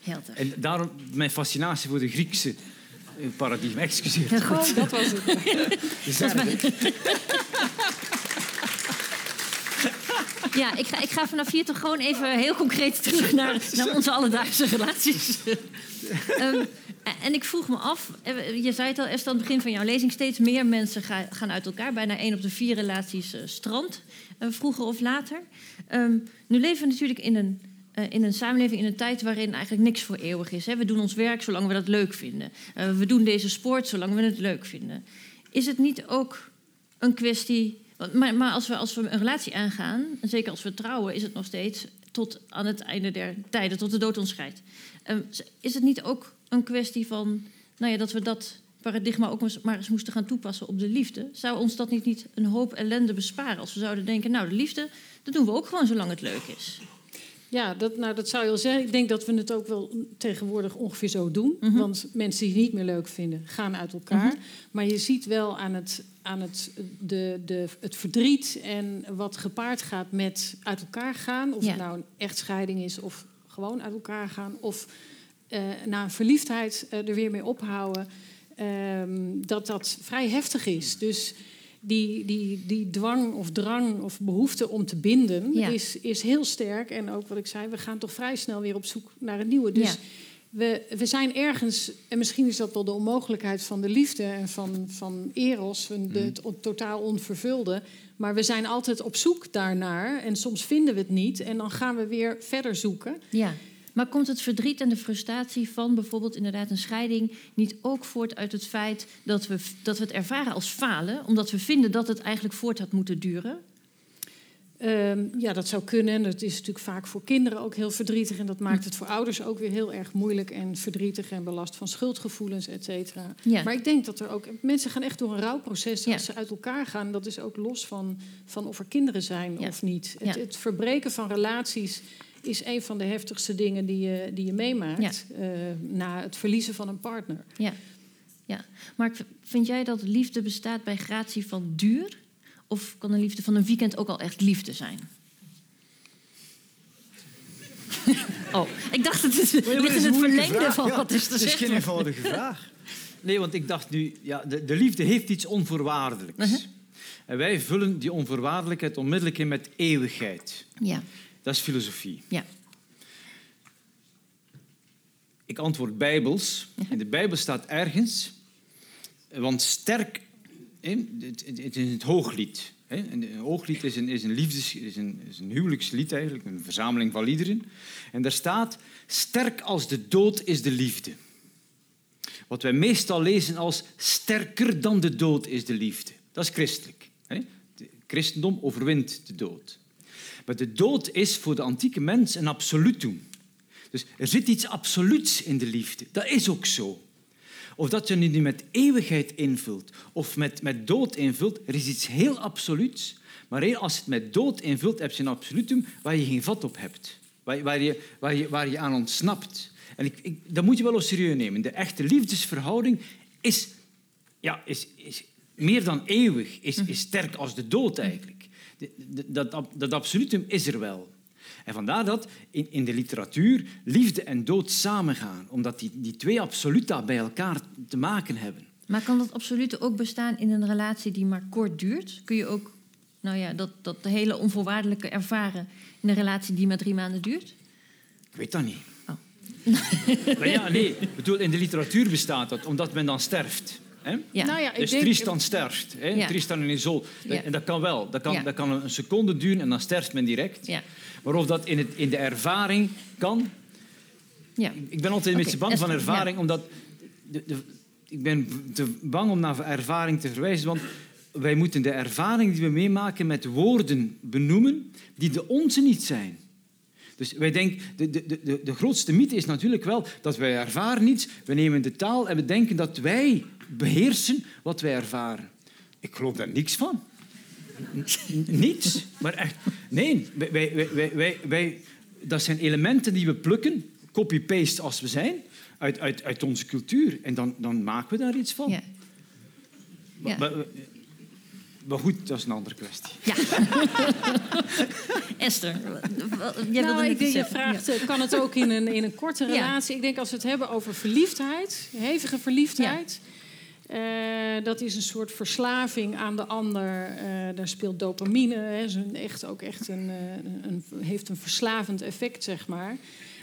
Helder. En daarom mijn fascinatie voor de Griekse eh, paradigma. Excuseer. Oh, dat was het. Dus Ja, ik ga, ik ga vanaf hier toch gewoon even heel concreet terug naar, naar onze alledaagse relaties. Ehm, en ik vroeg me af, eh, je zei het al, Esther, aan het begin van jouw lezing, steeds meer mensen ga- gaan uit elkaar. Bijna één op de vier relaties eh, strand, eh, vroeger of later. Ehm, nu leven we natuurlijk in een, in een samenleving, in een tijd waarin eigenlijk niks voor eeuwig is. Hè? We doen ons werk zolang we dat leuk vinden. We doen deze sport zolang we het leuk vinden. Is het niet ook een kwestie. Want- Maar, maar als, we, als we een relatie aangaan, en zeker als we trouwen, is het nog steeds tot aan het einde der tijden, tot de dood ons scheidt. Ehm, is het niet ook een kwestie van nou ja, dat we dat paradigma ook maar eens moesten gaan toepassen op de liefde? Zou ons dat niet, niet een hoop ellende besparen als we zouden denken, nou, de liefde, dat doen we ook gewoon zolang het leuk is? Ja, dat, nou, dat zou je al zeggen. Ik denk dat we het ook wel tegenwoordig ongeveer zo doen. Mhm. Want mensen die het niet meer leuk vinden, gaan uit elkaar. Maar je ziet wel aan, het, aan het, de, de, het verdriet en wat gepaard gaat met uit elkaar gaan. Of Ja. het nou een echtscheiding is of gewoon uit elkaar gaan. Of eh, na een verliefdheid eh, er weer mee ophouden. ehm, dat dat vrij heftig is. Dus die, die, die dwang of drang of behoefte om te binden Ja. is, is heel sterk. En ook wat ik zei, we gaan toch vrij snel weer op zoek naar het nieuwe. Dus Ja. We, we zijn ergens, en misschien is dat wel de onmogelijkheid van de liefde en van, van Eros, van de, het on- totaal onvervulde. Maar we zijn altijd op zoek daarnaar en soms vinden we het niet. En dan gaan we weer verder zoeken. Ja. Maar komt het verdriet en de frustratie van bijvoorbeeld inderdaad een scheiding niet ook voort uit het feit dat we, dat we het ervaren als falen, omdat we vinden dat het eigenlijk voort had moeten duren? Ehm, ja, dat zou kunnen. En dat is natuurlijk vaak voor kinderen ook heel verdrietig. En dat maakt het voor ouders ook weer heel erg moeilijk en verdrietig en belast van schuldgevoelens, et cetera. Ja. Maar ik denk dat er ook. Mensen gaan echt door een rouwproces Ja. als ze uit elkaar gaan. Dat is ook los van, van of er kinderen zijn Ja. of niet. Het, het verbreken van relaties is een van de heftigste dingen die je, die je meemaakt eh, na het verliezen van een partner. Ja. ja. Maar vind jij dat liefde bestaat bij gratie van duur? Of kan de liefde van een weekend ook al echt liefde zijn? oh, ik dacht het ligt dat in het een moeilijke verlengde vraag. van Ja, wat is te Het is zeggen. geen eenvoudige vraag. Nee, want ik dacht nu, ja, de, de liefde heeft iets onvoorwaardelijks. Uh-huh. En wij vullen die onvoorwaardelijkheid onmiddellijk in met eeuwigheid. Ja, Dat is filosofie. ja. Ik antwoord bijbels. In de Bijbel staat ergens, want sterk, het, het, het is het hooglied. Een hooglied is een, is een, liefdes, is een, een huwelijkslied eigenlijk, een verzameling van liederen. En daar staat, sterk als de dood is de liefde. Wat wij meestal lezen als sterker dan de dood is de liefde. Dat is christelijk. Het christendom overwint de dood. Maar de dood is voor de antieke mens een absolutum. Dus er zit iets absoluuts in de liefde. Dat is ook zo. Of dat je nu met eeuwigheid invult of met, met dood invult, er is iets heel absoluuts. Maar als je het met dood invult, heb je een absolutum waar je geen vat op hebt. Waar, je, waar, je, waar je aan ontsnapt. En ik, dat moet je wel op serieus nemen. De echte liefdesverhouding is, ja, is, is meer dan eeuwig, is, is sterk als de dood eigenlijk. Dat, dat absolutum is er wel. En vandaar dat in, in de literatuur liefde en dood samengaan, omdat die, die twee absoluta bij elkaar te maken hebben. Maar kan dat absolute ook bestaan in een relatie die maar kort duurt? Kun je ook nou ja, dat, dat de hele onvoorwaardelijke ervaren in een relatie die maar drie maanden duurt? Ik weet dat niet. Oh. maar ja, nee, ik bedoel, in de literatuur bestaat dat, omdat men dan sterft. Hè? Ja. Nou ja, ik Dus denk, Tristan sterft. Hè? Ja. Tristan en Isolde. Ja. En dat kan wel. Dat kan, Ja. dat kan een seconde duren en dan sterft men direct. Ja. Maar of dat in, het, in de ervaring kan... Ja. Ik ben altijd een beetje bang van ervaring, omdat... De, de, ik ben te bang om naar ervaring te verwijzen, want wij moeten de ervaring die we meemaken met woorden benoemen die de onze niet zijn. Dus wij denken, de, de, de, de grootste mythe is natuurlijk wel dat wij ervaren iets, we nemen de taal en we denken dat wij beheersen wat wij ervaren. Ik geloof daar niks van. Niets. Maar echt, nee, wij, wij, wij, wij, dat zijn elementen die we plukken, copy-paste als we zijn, uit, uit, uit onze cultuur. En dan, dan maken we daar iets van. Ja. Ja. Maar- maar- Maar goed, dat is een andere kwestie. Ja. Esther, jij nou, ik denk, je vraagt, ja. kan het ook in een, in een korte relatie? Ja. Ik denk als we het hebben over verliefdheid, hevige verliefdheid... Uh, dat is een soort verslaving aan de ander. Uh, daar speelt dopamine, hè, is een, echt, ook echt een, een, heeft een verslavend effect, zeg maar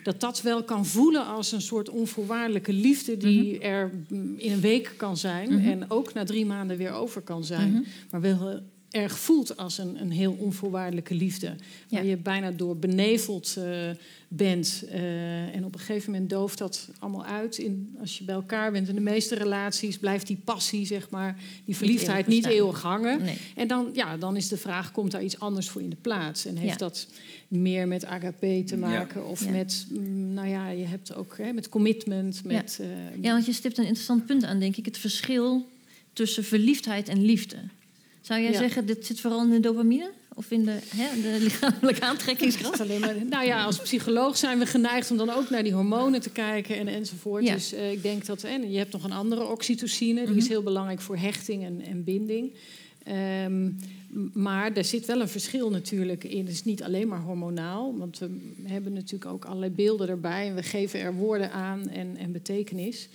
dat dat wel kan voelen als een soort onvoorwaardelijke liefde die mhm. er in een week kan zijn mhm. en ook na drie maanden weer over kan zijn, mhm. maar wel erg voelt als een, een heel onvoorwaardelijke liefde. Waar je bijna door beneveld uh, bent. Uh, en op een gegeven moment dooft dat allemaal uit. In, als je bij elkaar bent. In de meeste relaties blijft die passie, zeg maar, die verliefdheid niet eeuwig, hangen. En dan, ja, dan is de vraag, komt daar iets anders voor in de plaats? En heeft dat meer met agape te maken? Of met, mm, nou ja, je hebt ook hè, met commitment. Met, ja. Uh, ja, want je stipt een interessant punt aan, denk ik. Het verschil tussen verliefdheid en liefde. Zou jij zeggen, dit zit vooral in de dopamine? Of in de, hè, de lichamelijke aantrekkingskracht? Alleen maar, nou ja, als psycholoog zijn we geneigd om dan ook naar die hormonen te kijken en, enzovoort. Dus uh, ik denk dat... En je hebt nog een andere oxytocine. Die is mhm. heel belangrijk voor hechting en, en binding. Um, maar er zit wel een verschil natuurlijk in. Het is niet alleen maar hormonaal. Want we hebben natuurlijk ook allerlei beelden erbij. En we geven er woorden aan en, en betekenis.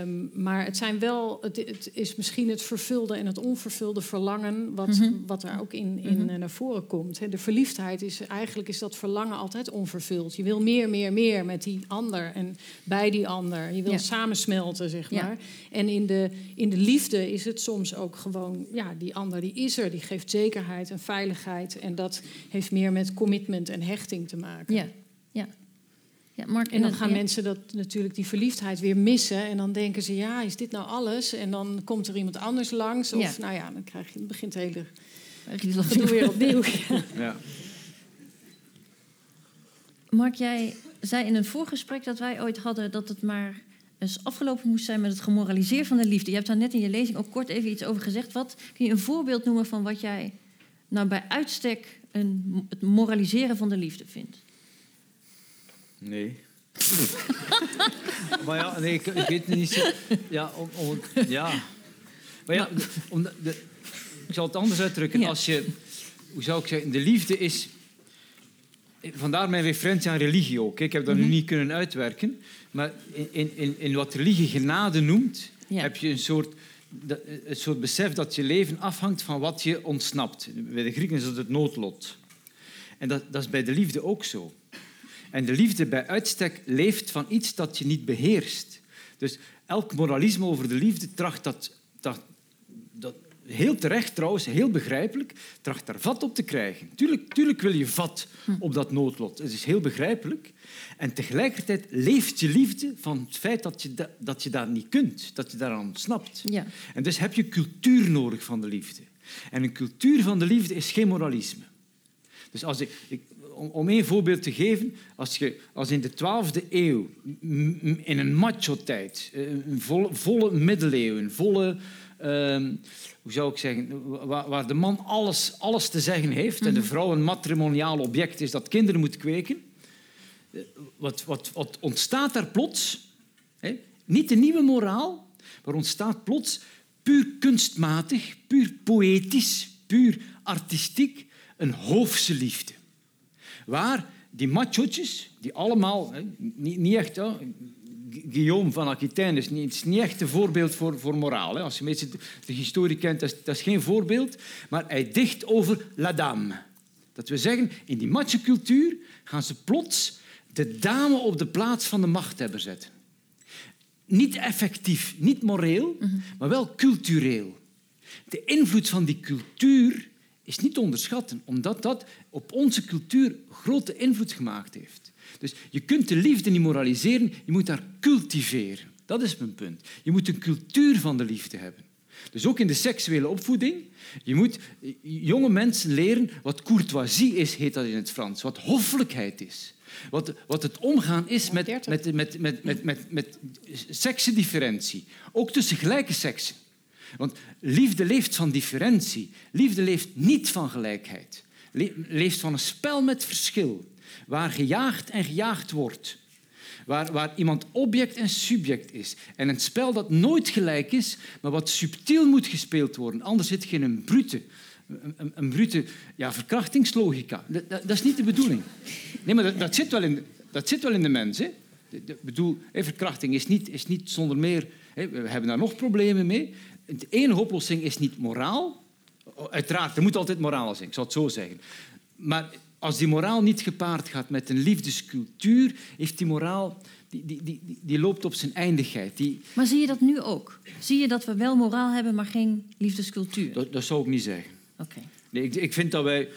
Um, maar het, zijn wel, het, het, is misschien het vervulde en het onvervulde verlangen wat, mm -hmm. wat er ook in, in mm -hmm. naar voren komt. He, de verliefdheid is eigenlijk is dat verlangen altijd onvervuld. Je wil meer, meer, meer met die ander en bij die ander. Je wil ja. samensmelten, zeg maar. Ja. En in de, in de liefde is het soms ook gewoon, ja, die ander die is er, die geeft zekerheid en veiligheid. En dat heeft meer met commitment en hechting te maken. Ja, ja. Ja, Mark, en dan gaan mensen dat, natuurlijk die verliefdheid weer missen. En dan denken ze, ja, is dit nou alles? En dan komt er iemand anders langs. Of nou ja, dan krijg je, het begint het hele gedoe weer opnieuw. Ja. Mark, jij zei in een voorgesprek dat wij ooit hadden... dat het maar eens afgelopen moest zijn met het gemoraliseer van de liefde. Je hebt daar net in je lezing ook kort even iets over gezegd. Wat, kun je een voorbeeld noemen van wat jij nou bij uitstek een, het moraliseren van de liefde vindt? Nee. maar ja, nee, ik, ik weet het niet zo. Ja, om, om, ja. Maar ja, om de, ik zal het anders uitdrukken. Als je, hoe zou ik zeggen, de liefde is. Vandaar mijn referentie aan religie ook. Ik heb dat nu mhm. niet kunnen uitwerken. Maar in, in, in wat religie genade noemt, heb je een soort, een soort besef dat je leven afhangt van wat je ontsnapt. Bij de Grieken is dat het noodlot. En dat, dat is bij de liefde ook zo. En de liefde bij uitstek leeft van iets dat je niet beheerst. Dus elk moralisme over de liefde tracht dat, dat, dat heel terecht trouwens, heel begrijpelijk, tracht daar vat op te krijgen. Tuurlijk, tuurlijk wil je vat op dat noodlot. Het is heel begrijpelijk. En tegelijkertijd leeft je liefde van het feit dat je, dat je dat niet kunt, dat je daaraan ontsnapt. Ja. En dus heb je cultuur nodig van de liefde. En een cultuur van de liefde is geen moralisme. Dus als ik, ik, om, om één voorbeeld te geven, als, je, als in de 12e eeuw, in een macho-tijd, eh, een volle, volle middeleeuwen, volle, um, hoe zou ik zeggen, waar, waar, de man alles, alles te zeggen heeft en de mhm. vrouw een matrimoniaal object is dat kinderen moet kweken, eh, wat, wat, wat ontstaat daar plots? Hè? Niet de nieuwe moraal, maar ontstaat plots puur kunstmatig, puur poëtisch, puur artistiek, een hoofdse liefde. Waar die machootjes, die allemaal, hè, niet, niet, echt... Hè, Guillaume van Aquitaine is niet, is niet echt een voorbeeld voor, voor moraal. Hè. Als je mensen de historie kent, dat is, dat is geen voorbeeld. Maar hij dicht over la dame. Dat we zeggen, in die macho-cultuur gaan ze plots de dame op de plaats van de machthebber zetten. Niet effectief, niet moreel, mhm. maar wel cultureel. De invloed van die cultuur is niet te onderschatten, omdat dat op onze cultuur grote invloed gemaakt heeft. Dus je kunt de liefde niet moraliseren, je moet haar cultiveren. Dat is mijn punt. Je moet een cultuur van de liefde hebben. Dus ook in de seksuele opvoeding. Je moet jonge mensen leren wat courtoisie is, heet dat in het Frans. Wat hoffelijkheid is. Wat, wat het omgaan is met, met, met, met, met, met, met seksendifferentie. Ook tussen gelijke seksen. Want liefde leeft van differentie. Liefde leeft niet van gelijkheid. leeft van een spel met verschil. Waar gejaagd en gejaagd wordt. Waar, waar iemand object en subject is. En een spel dat nooit gelijk is, maar wat subtiel moet gespeeld worden. Anders zit je in een brute, een, een, brute ja, verkrachtingslogica. Dat, is niet de bedoeling. Nee, maar dat, zit, wel in, dat zit wel in de mens. Hè. De, bedoel, verkrachting is niet, is niet zonder meer... We hebben daar nog problemen mee. De enige oplossing is niet moraal. Uiteraard, er moet altijd moraal zijn, ik zal het zo zeggen. Maar als die moraal niet gepaard gaat met een liefdescultuur, heeft die moraal die, die, die, die loopt op zijn eindigheid. Die... Maar zie je dat nu ook? Zie je dat we wel moraal hebben, maar geen liefdescultuur? Dat, dat zou ik niet zeggen. Oké. Nee, ik, ik, vind dat wij,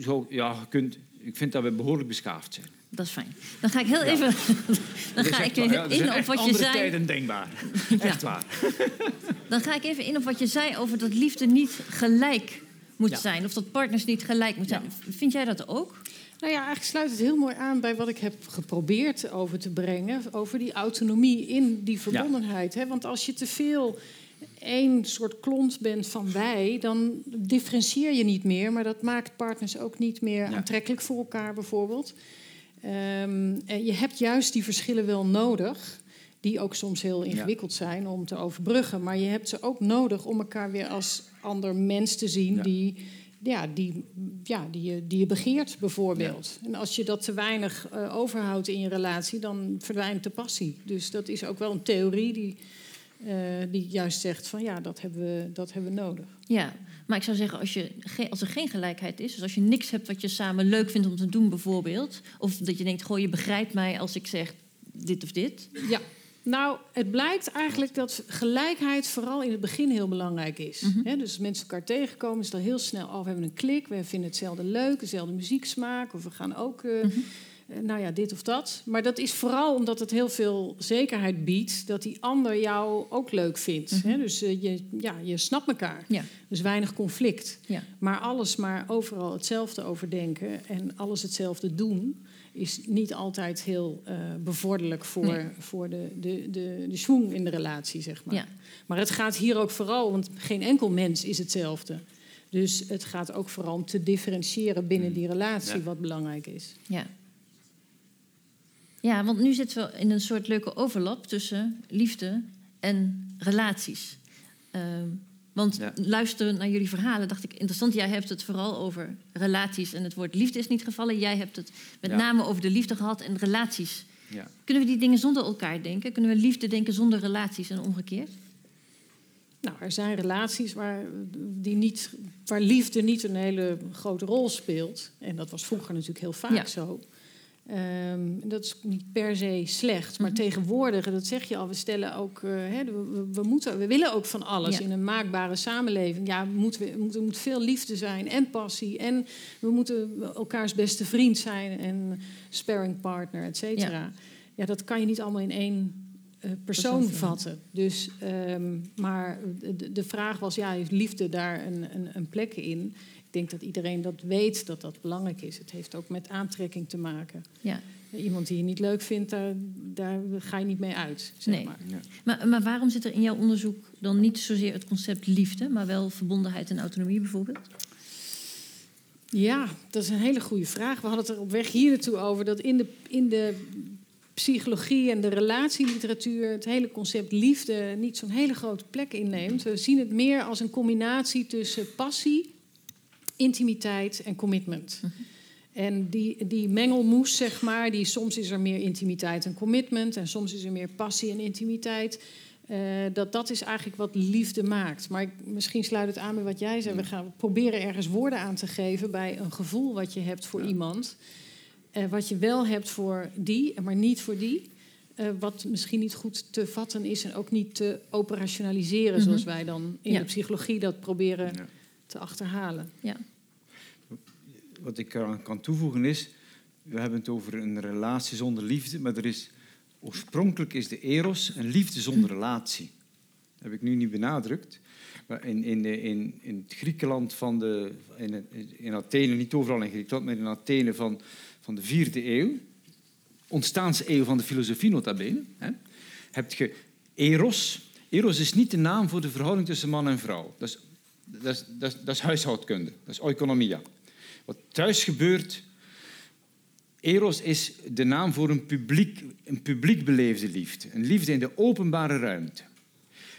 zo, ja, kunt, ik vind dat wij behoorlijk beschaafd zijn. Dat is fijn. Dan ga ik heel even dan ga ik even in op wat je zei. tijden denkbaar. Echt waar. Dan ga ik even in op wat je zei over dat liefde niet gelijk moet zijn. Of dat partners niet gelijk moeten zijn. Vind jij dat ook? Nou ja, eigenlijk sluit het heel mooi aan bij wat ik heb geprobeerd over te brengen. Over die autonomie in die verbondenheid. Ja. Want als je te veel één soort klont bent van wij, dan differentieer je niet meer. Maar dat maakt partners ook niet meer aantrekkelijk voor elkaar, bijvoorbeeld. Um, en je hebt juist die verschillen wel nodig die ook soms heel ingewikkeld zijn om te overbruggen. Maar je hebt ze ook nodig om elkaar weer als ander mens te zien die, ja, die, ja, die, je, die je begeert, bijvoorbeeld. En als je dat te weinig uh, overhoudt in je relatie, dan verdwijnt de passie. Dus dat is ook wel een theorie die, uh, die juist zegt van ja, dat hebben, we, dat hebben we nodig. Ja, maar ik zou zeggen, als, je, als er geen gelijkheid is, dus als je niks hebt wat je samen leuk vindt om te doen, bijvoorbeeld, of dat je denkt, goh, je begrijpt mij als ik zeg dit of dit. Ja, nou, het blijkt eigenlijk dat gelijkheid vooral in het begin heel belangrijk is. Mm dus als mensen elkaar tegenkomen, is dat heel snel... oh, we hebben een klik, we vinden hetzelfde leuk, dezelfde muzieksmaak... of we gaan ook, uh, nou ja, dit of dat. Maar dat is vooral omdat het heel veel zekerheid biedt... dat die ander jou ook leuk vindt. Mhm. dus uh, je, ja, je snapt elkaar. Ja. Dus weinig conflict. Ja. Maar alles maar overal hetzelfde overdenken... en alles hetzelfde doen is niet altijd heel uh, bevorderlijk voor, voor de, de, de, de schwung in de relatie, zeg maar. Ja. Maar het gaat hier ook vooral, want geen enkel mens is hetzelfde. Dus het gaat ook vooral om te differentiëren binnen die relatie, wat belangrijk is. Ja. Ja, want nu zitten we in een soort leuke overlap tussen liefde en relaties. Uh, want luisteren naar jullie verhalen dacht ik interessant. Jij hebt het vooral over relaties en het woord liefde is niet gevallen. Jij hebt het met name over de liefde gehad en relaties. Ja. Kunnen we die dingen zonder elkaar denken? Kunnen we liefde denken zonder relaties en omgekeerd? Nou, er zijn relaties waar, die niet, waar liefde niet een hele grote rol speelt. En dat was vroeger natuurlijk heel vaak zo. Um, dat is niet per se slecht, maar mm tegenwoordig, dat zeg je al, we stellen ook, uh, we, we, moeten, we willen ook van alles in een maakbare samenleving. Ja, we moeten, er moet veel liefde zijn en passie en we moeten elkaars beste vriend zijn en sparringpartner, et cetera. Ja. ja. dat kan je niet allemaal in één uh, persoon vatten. Dus, um, maar de, de, vraag was, ja, heeft liefde daar een, een, een plek in? Denk dat iedereen dat weet dat dat belangrijk is. Het heeft ook met aantrekking te maken. Ja. Iemand die je niet leuk vindt, daar, daar ga je niet mee uit. Zeg nee. maar. maar. Maar, waarom zit er in jouw onderzoek dan niet zozeer het concept liefde, maar wel verbondenheid en autonomie bijvoorbeeld? Ja, dat is een hele goede vraag. We hadden het er op weg hier naartoe over dat in de, in de psychologie en de relatieliteratuur het hele concept liefde niet zo'n hele grote plek inneemt. We zien het meer als een combinatie tussen passie intimiteit en commitment. Mhm. En die, die mengelmoes, zeg maar, die soms is er meer intimiteit en commitment, en soms is er meer passie en intimiteit. Uh, dat dat is eigenlijk wat liefde maakt. Maar ik, misschien sluit het aan bij wat jij zei. We gaan proberen ergens woorden aan te geven bij een gevoel wat je hebt voor iemand. Uh, wat je wel hebt voor die, maar niet voor die. Uh, wat misschien niet goed te vatten is en ook niet te operationaliseren, mhm. zoals wij dan in de psychologie dat proberen ja te achterhalen. Ja. Wat ik eraan kan toevoegen is, we hebben het over een relatie zonder liefde, maar er is, oorspronkelijk is de eros een liefde zonder relatie. Dat heb ik nu niet benadrukt. Maar in, in, in, in het Griekenland van de, in, in Athene, niet overal in Griekenland, maar in Athene van, van de vierde eeuw, ontstaanseeuw van de filosofie nota bene, hè, heb je eros. Eros is niet de naam voor de verhouding tussen man en vrouw. Dat is dat is, huishoudkunde, dat is economia. Wat thuis gebeurt, Eros is de naam voor een publiek, een publiek beleefde liefde. Een liefde in de openbare ruimte.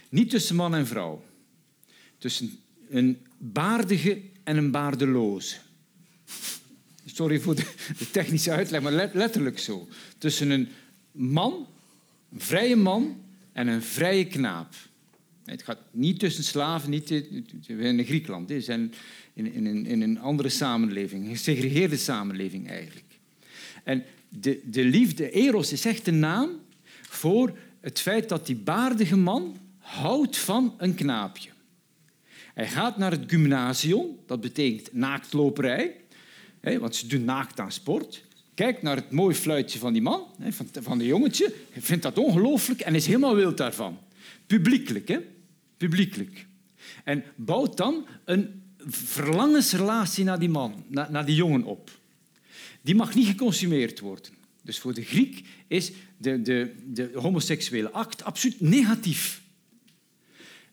Niet tussen man en vrouw. Tussen een baardige en een baardeloze. Sorry voor de technische uitleg, maar letterlijk zo. Tussen een man, een vrije man en een vrije knaap. Het gaat niet tussen slaven, niet in Griekenland. Het is in, in, in, een andere samenleving, een gesegregeerde samenleving eigenlijk. En de, de liefde, eros, is echt een naam voor het feit dat die baardige man houdt van een knaapje. Hij gaat naar het gymnasium, dat betekent naaktloperij, want ze doen naakt aan sport. Kijkt naar het mooie fluitje van die man, van de jongetje, vindt dat ongelooflijk en is helemaal wild daarvan. Publiekelijk, hè? Publiekelijk. En bouwt dan een verlangensrelatie naar die man, naar die jongen op. Die mag niet geconsumeerd worden. Dus voor de Griek is de, de, de homoseksuele act absoluut negatief.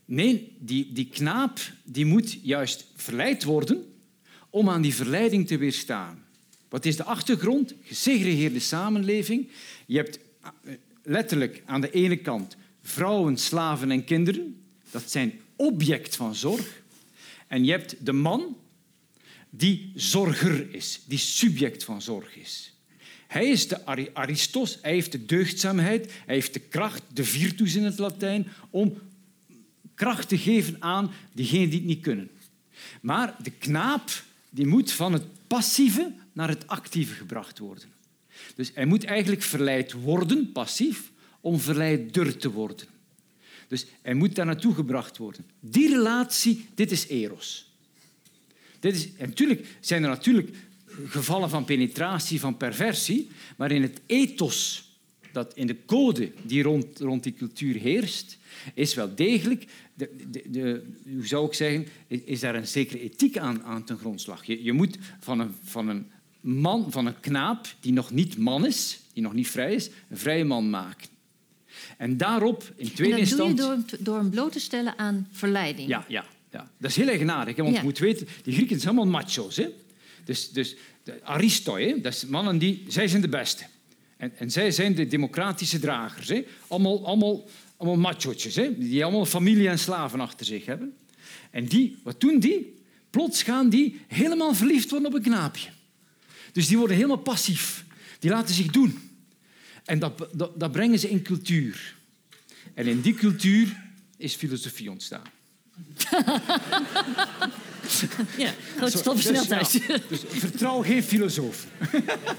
Nee, die, die knaap die moet juist verleid worden om aan die verleiding te weerstaan. Wat is de achtergrond? Gesegregeerde samenleving. Je hebt eh, letterlijk aan de ene kant vrouwen, slaven en kinderen. Dat zijn object van zorg. En je hebt de man die zorger is, die subject van zorg is. Hij is de Aristos, hij heeft de deugdzaamheid, hij heeft de kracht, de virtus in het Latijn, om kracht te geven aan diegenen die het niet kunnen. Maar de knaap die moet van het passieve naar het actieve gebracht worden. Dus hij moet eigenlijk verleid worden, passief, om verleider te worden. Dus hij moet daar naartoe gebracht worden. Die relatie, dit is eros. Dit is, natuurlijk zijn er natuurlijk gevallen van penetratie, van perversie, maar in het ethos, dat in de code die rond, rond die cultuur heerst, is wel degelijk, de, de, de, hoe zou ik zeggen, is daar een zekere ethiek aan, aan ten grondslag. Je, je moet van een, van een man, van een knaap die nog niet man is, die nog niet vrij is, een vrije man maken. En daarop, in tweede instantie... Dat doe je door, door hem bloot te stellen aan verleiding. Ja, ja, ja. dat is heel eigenaardig. Hè? Want je moet weten, die Grieken zijn allemaal macho's. Hè? Dus, dus de Aristoi, dat zijn mannen die... Zij zijn de beste. En, en zij zijn de democratische dragers. Hè? Allemaal, allemaal, allemaal macho'tjes, hè? die allemaal familie en slaven achter zich hebben. En die, wat doen die? Plots gaan die helemaal verliefd worden op een knaapje. Dus die worden helemaal passief. Die laten zich doen. En dat, dat, dat brengen ze in cultuur. En in die cultuur is filosofie ontstaan. ja, grote stopsnelheid. Dus, ja, dus vertrouw geen filosoof.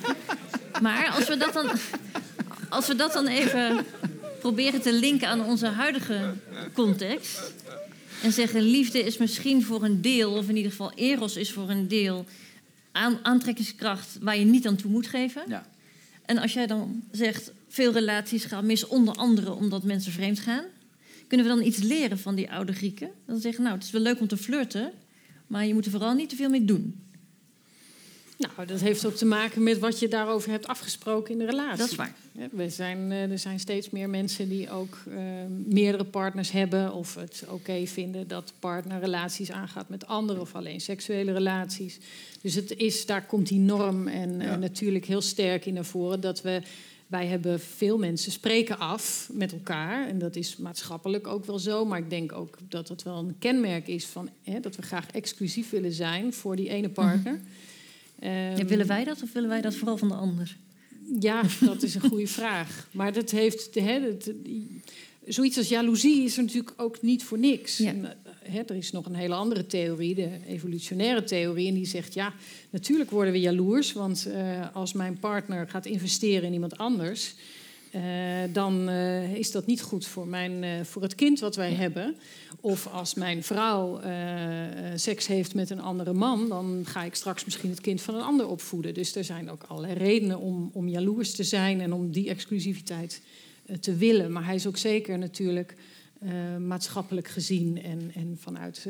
maar als we dat dan, als we dat dan even proberen te linken aan onze huidige context. En zeggen liefde is misschien voor een deel, of in ieder geval eros is voor een deel, aantrekkingskracht waar je niet aan toe moet geven. Ja. En als jij dan zegt, veel relaties gaan mis, onder andere omdat mensen vreemd gaan. Kunnen we dan iets leren van die oude Grieken? Dan zeggen, nou, het is wel leuk om te flirten, maar je moet er vooral niet te veel mee doen. Nou, dat heeft ook te maken met wat je daarover hebt afgesproken in de relatie. Dat is waar. we zijn, eh, er zijn steeds meer mensen die ook uh, meerdere partners hebben... of het oké vinden dat partner relaties aangaat met anderen... of alleen seksuele relaties. Dus het is, daar komt die norm en uh, natuurlijk heel sterk in naar voren... dat we wij hebben veel mensen spreken af met elkaar. En dat is maatschappelijk ook wel zo. Maar ik denk ook dat het wel een kenmerk is van hè, dat we graag exclusief willen zijn voor die ene partner. Mm willen wij dat of willen wij dat vooral van de ander? Ja, dat is een goede vraag. Maar dat heeft. Hè, dat, zoiets als jaloezie is er natuurlijk ook niet voor niks. Ja. En, hè, er is nog een hele andere theorie, de evolutionaire theorie. En die zegt: ja, natuurlijk worden we jaloers. Want uh, als mijn partner gaat investeren in iemand anders. Uh, dan uh, is dat niet goed voor, mijn, voor het kind wat wij hebben. Of als mijn vrouw seks heeft met een andere man, dan ga ik straks misschien het kind van een ander opvoeden. Dus er zijn ook allerlei redenen om, om jaloers te zijn en om die exclusiviteit te willen. Maar hij is ook zeker natuurlijk maatschappelijk gezien en, en vanuit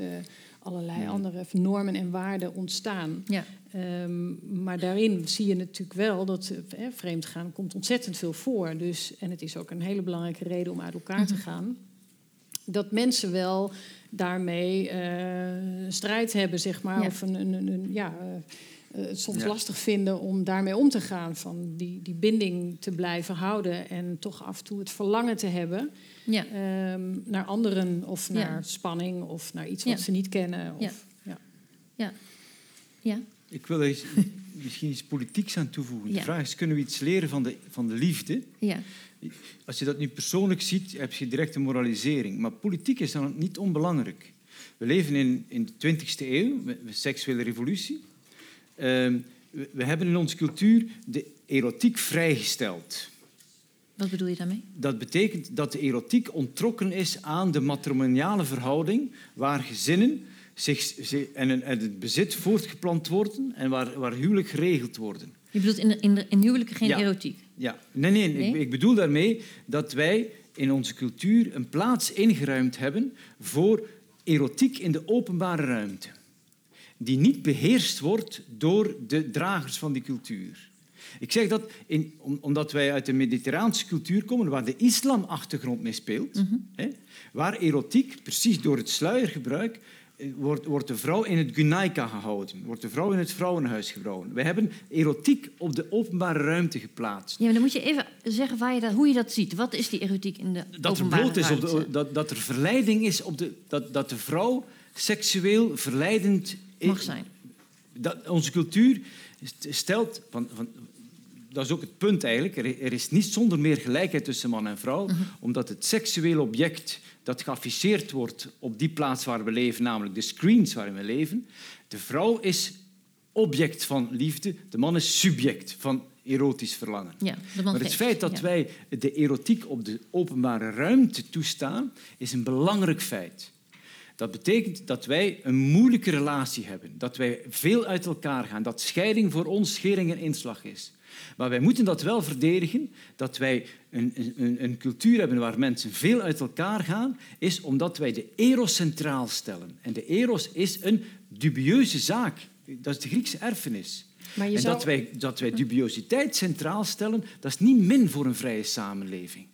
allerlei andere normen en waarden ontstaan. Ja. Um, maar daarin zie je natuurlijk wel dat eh, vreemdgaan komt ontzettend veel voor. Dus, en het is ook een hele belangrijke reden om uit elkaar te mhm. gaan. Dat mensen wel daarmee uh, strijd hebben, zeg maar. Of een, een, een ja, uh, het soms Ja. lastig vinden om daarmee om te gaan. Van die, die binding te blijven houden en toch af en toe het verlangen te hebben Ja. ehm, naar anderen of Ja. naar spanning of naar iets wat Ja. ze niet kennen. Of, Ja. ja. Ja. Ja. Ik wil er iets- misschien iets politieks aan toevoegen. De vraag is, kunnen we iets leren van de, van de liefde? Ja. Als je dat nu persoonlijk ziet, heb je direct een moralisering. Maar politiek is dan niet onbelangrijk. We leven in, in de 20e eeuw, met de seksuele revolutie. Ehm, we, we hebben in onze cultuur de erotiek vrijgesteld. Wat bedoel je daarmee? Dat betekent dat de erotiek ontrokken is aan de matrimoniale verhouding, waar gezinnen zich, en, het bezit voortgeplant worden en waar, waar huwelijk geregeld worden. Je bedoelt in, in, in huwelijken geen Ja. erotiek? Ja, nee, nee, Nee? Ik, ik bedoel daarmee dat wij in onze cultuur een plaats ingeruimd hebben voor erotiek in de openbare ruimte. Die niet beheerst wordt door de dragers van die cultuur. Ik zeg dat in, om- omdat wij uit de mediterraanse cultuur komen, waar de islamachtergrond mee speelt. hè, waar erotiek, precies door het sluiergebruik, eh, wordt, wordt de vrouw in het gunaika gehouden. Wordt de vrouw in het vrouwenhuis gehouden. Wij hebben erotiek op de openbare ruimte geplaatst. Ja, maar dan moet je even zeggen waar je dat, hoe je dat ziet. Wat is die erotiek in de dat er openbare bloot is, op de, ruimte? dat, dat er verleiding is, op de, dat, dat de vrouw seksueel verleidend Mag zijn. Dat, onze cultuur st- stelt, van, van, dat is ook het punt eigenlijk, er, is niet zonder meer gelijkheid tussen man en vrouw, Mhm. omdat het seksuele object dat geafficheerd wordt op die plaats waar we leven, namelijk de screens waarin we leven, de vrouw is object van liefde, de man is subject van erotisch verlangen. Ja, Maar het geeft. feit dat Ja. wij de erotiek op de openbare ruimte toestaan, is een belangrijk feit. Dat betekent dat wij een moeilijke relatie hebben, dat wij veel uit elkaar gaan, dat scheiding voor ons schering en inslag is. Maar wij moeten dat wel verdedigen, dat wij een, een, een cultuur hebben waar mensen veel uit elkaar gaan, is omdat wij de eros centraal stellen. En de eros is een dubieuze zaak. Dat is de Griekse erfenis. Maar je en zou- dat, wij, dat wij dubiositeit centraal stellen, dat is niet min voor een vrije samenleving.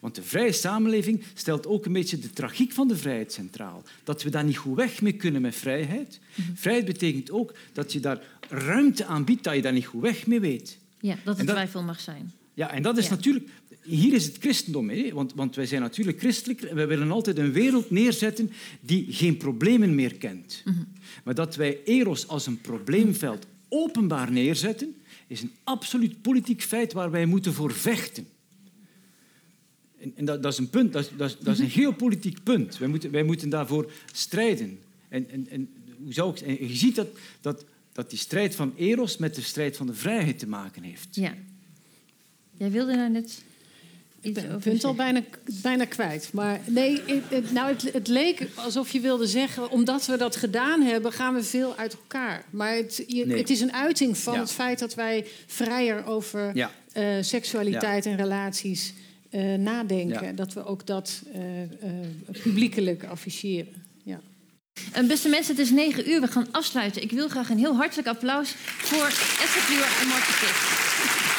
Want de vrije samenleving stelt ook een beetje de tragiek van de vrijheid centraal. Dat we daar niet goed weg mee kunnen met vrijheid. Vrijheid betekent ook dat je daar ruimte aan biedt dat je daar niet goed weg mee weet. Ja, dat er dat- twijfel mag zijn. Ja, en dat is Ja. natuurlijk... Hier is het christendom, hè? Want, want wij zijn natuurlijk christelijk en wij willen altijd een wereld neerzetten die geen problemen meer kent. Maar dat wij eros als een probleemveld openbaar neerzetten, is een absoluut politiek feit waar wij moeten voor vechten. En, en dat, dat is een punt, dat, dat, dat is een geopolitiek punt. Wij moeten, wij moeten daarvoor strijden. En, en, en, hoe zou ik, en je ziet dat, dat, dat die strijd van eros met de strijd van de vrijheid te maken heeft. Ja. Jij wilde daar net Ik iets ben, het al bijna, bijna kwijt. Maar nee, het, nou, het, het leek alsof je wilde zeggen... omdat we dat gedaan hebben, gaan we veel uit elkaar. Maar het, je- Nee. het is een uiting van Ja. het feit dat wij vrijer over Ja. eh, seksualiteit en relaties eh, nadenken. Ja. Dat we ook dat eh, publiekelijk afficheren. Eh, beste mensen, het is negen uur. We gaan afsluiten. Ik wil graag een heel hartelijk applaus voor Esther en Marten Kist.